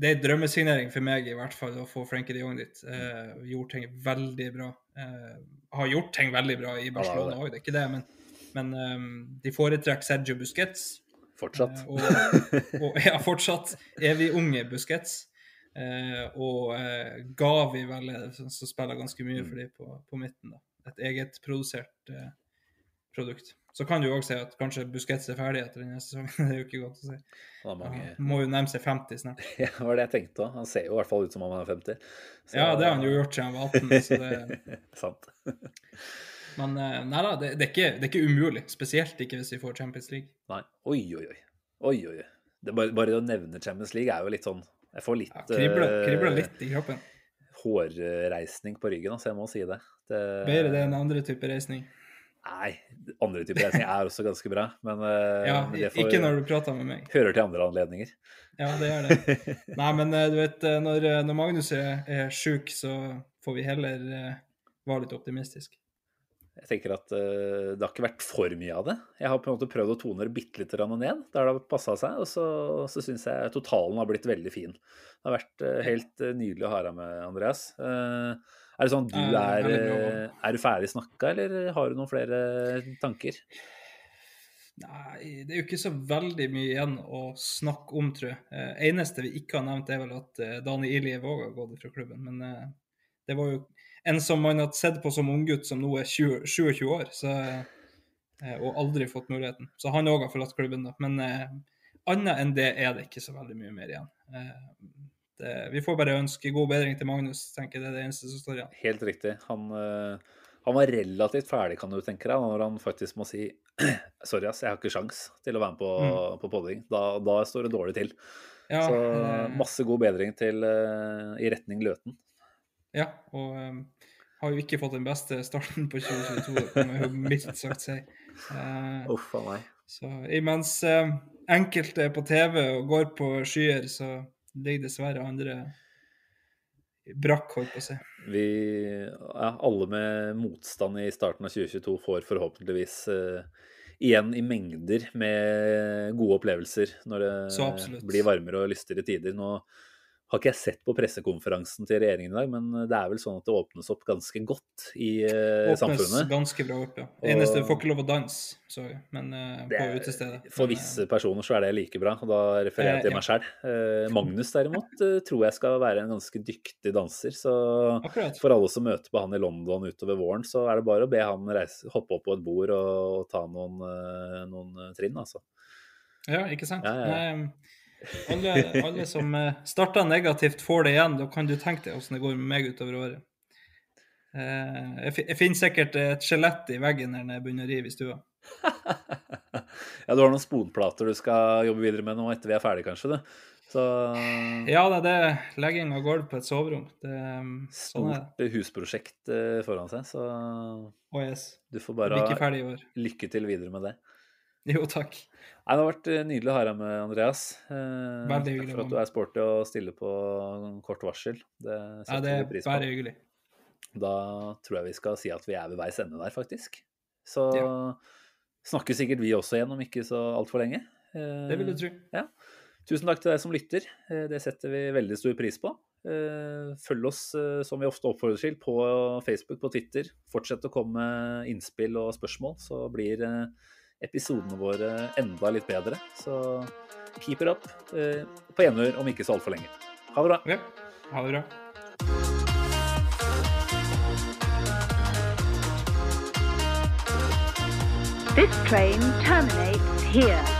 Speaker 4: det er en drømmesignering for meg i hvert fall å få Frenkie de Jong dit. Eh, gjort ting veldig bra. Eh, har gjort ting veldig bra i Barcelona òg, det. det er ikke det. Men, men um, de foretrekker Sergio Busquets.
Speaker 3: Fortsatt.
Speaker 4: Eh, og, og, ja, fortsatt evig unge Busquets. Uh, og uh, Gavi vel som spiller ganske mye for dem på, på, midten. da. Et egetprodusert uh, produkt. Så kan du jo òg si at kanskje Busquets er ferdig etter denne sesongen. det er jo ikke godt å si. Mange... Han må jo nærme seg 50 snart.
Speaker 3: Ja, det var det jeg tenkte òg. Han ser jo i hvert fall ut som om han er 50.
Speaker 4: Så... Ja, det har han jo gjort siden han var 18. så det...
Speaker 3: Sant.
Speaker 4: Men eh, nei da, det, det, er ikke, det, er ikke, umulig. Spesielt ikke hvis vi får Champions League.
Speaker 3: Nei. Oi, oi, oi. oi, oi. Det bare, bare å nevne Champions League er jo litt sånn Jeg får litt ja,
Speaker 4: kribler, kribler litt i kroppen.
Speaker 3: Hårreisning på ryggen, altså. Jeg må si det. det
Speaker 4: Bedre det enn andre typer reisning?
Speaker 3: Nei, andre typer reisning er også ganske bra, men,
Speaker 4: eh, ja, det får, ikke når du prater med meg.
Speaker 3: Hører til andre anledninger.
Speaker 4: Ja, det gjør det. Nei, men eh, du vet, når, når Magnus er, er sjuk, så får vi heller være litt optimistisk.
Speaker 3: Jeg tenker at uh, det har ikke vært for mye av det. Jeg har på en måte prøvd å tone det bitte litt ned der det har passa seg. Og så, så syns jeg totalen har blitt veldig fin. Det har vært uh, helt uh, nydelig å ha deg med, Andreas. er det sånn du er, er du ferdig snakka, eller har du noen flere tanker?
Speaker 4: Nei, det er jo ikke så veldig mye igjen å snakke om, tror jeg. Eneste vi ikke har nevnt, er vel at Dani Iljev òg har gått fra klubben. Men det var jo en som man hadde sett på som unggutt, som nå er 20, 27 år, så, eh, og aldri fått muligheten. Så han òg har forlatt klubben, da. Men eh, annet enn det er det ikke så veldig mye mer igjen. Eh, det, vi får bare ønske god bedring til Magnus, tenker jeg det er det eneste som står igjen.
Speaker 3: Helt riktig. Han, uh, han var relativt ferdig, kan du tenke deg, når han faktisk må si sorry, ass, jeg har ikke sjans til å være med på, mm. på podding. Da, da, står det dårlig til. Ja, så masse god bedring til, i retning Løten.
Speaker 4: Ja, og um, har jo ikke fått den beste starten på 2022, det kan man jo mildt sagt si.
Speaker 3: Uh, Uff a meg.
Speaker 4: Så imens uh, enkelte er på TV og går på skyer, så ligger dessverre andre brakk, holdt på å si.
Speaker 3: Vi, ja, alle med motstand i starten av 2022 får forhåpentligvis uh, igjen i mengder med gode opplevelser når det blir varmere og lystigere tider. Nå har ikke jeg sett på pressekonferansen til regjeringen i dag, men det er vel sånn at det åpnes opp ganske godt i eh,
Speaker 4: Åpnes
Speaker 3: samfunnet.
Speaker 4: ganske bra opp, ja. Eneste du får ikke lov å danse, så, men
Speaker 3: uh,
Speaker 4: på
Speaker 3: er-
Speaker 4: utestedet.
Speaker 3: For visse personer så er det like bra, og da refererer jeg
Speaker 4: Eh,
Speaker 3: til
Speaker 4: ja.
Speaker 3: meg sjøl. Magnus derimot eh, tror jeg skal være en ganske dyktig danser, så
Speaker 4: eh, Akkurat.
Speaker 3: for alle som møter på han i London utover våren, så er det bare å be han reise, hoppe opp på et bord og, ta noen, eh, noen trinn, altså.
Speaker 4: Ja, ikke sant?
Speaker 3: Ja, ja.
Speaker 4: Nei, alle, alle som uh, starta negativt, får det igjen. Da kan du tenke deg åssen det går med meg utover året. Eh, jeg, finner sikkert et skjelett i veggen når jeg begynner å rive i stua.
Speaker 3: ja, du har noen sponplater du skal jobbe videre med nå etter vi er ferdige, kanskje? Det. Så
Speaker 4: Ja, det er det legging av gulv på et soverom. Det, um, sånn
Speaker 3: stort husprosjekt eh, foran seg, så
Speaker 4: oh, yes.
Speaker 3: du får bare ha lykke til videre med det.
Speaker 4: Jo, takk.
Speaker 3: Nei, det har vært eh, nydelig å ha deg med, Andreas. Eh,
Speaker 4: Veldig hyggelig
Speaker 3: for at du er sporty og stiller på kort varsel. Det
Speaker 4: Ja,
Speaker 3: setter
Speaker 4: det
Speaker 3: vi
Speaker 4: er
Speaker 3: pris på.
Speaker 4: Veldig hyggelig.
Speaker 3: Da tror jeg vi skal si at vi er ved veis ende der, faktisk. Så
Speaker 4: Ja.
Speaker 3: snakker sikkert vi også igjen om ikke så altfor lenge. Eh,
Speaker 4: Det vil du tro.
Speaker 3: Ja. Tusen takk til deg som lytter. Eh, Det setter vi veldig stor pris på. Eh, Følg oss, som vi ofte oppfordrer til, på Facebook, på Twitter. Fortsett å komme med innspill og spørsmål, så blir episodene våre enda litt bedre. Så keep it up eh, på enhør om ikke så altfor lenge. Ha det bra.
Speaker 4: Ja, ha det bra.
Speaker 5: This train terminates here.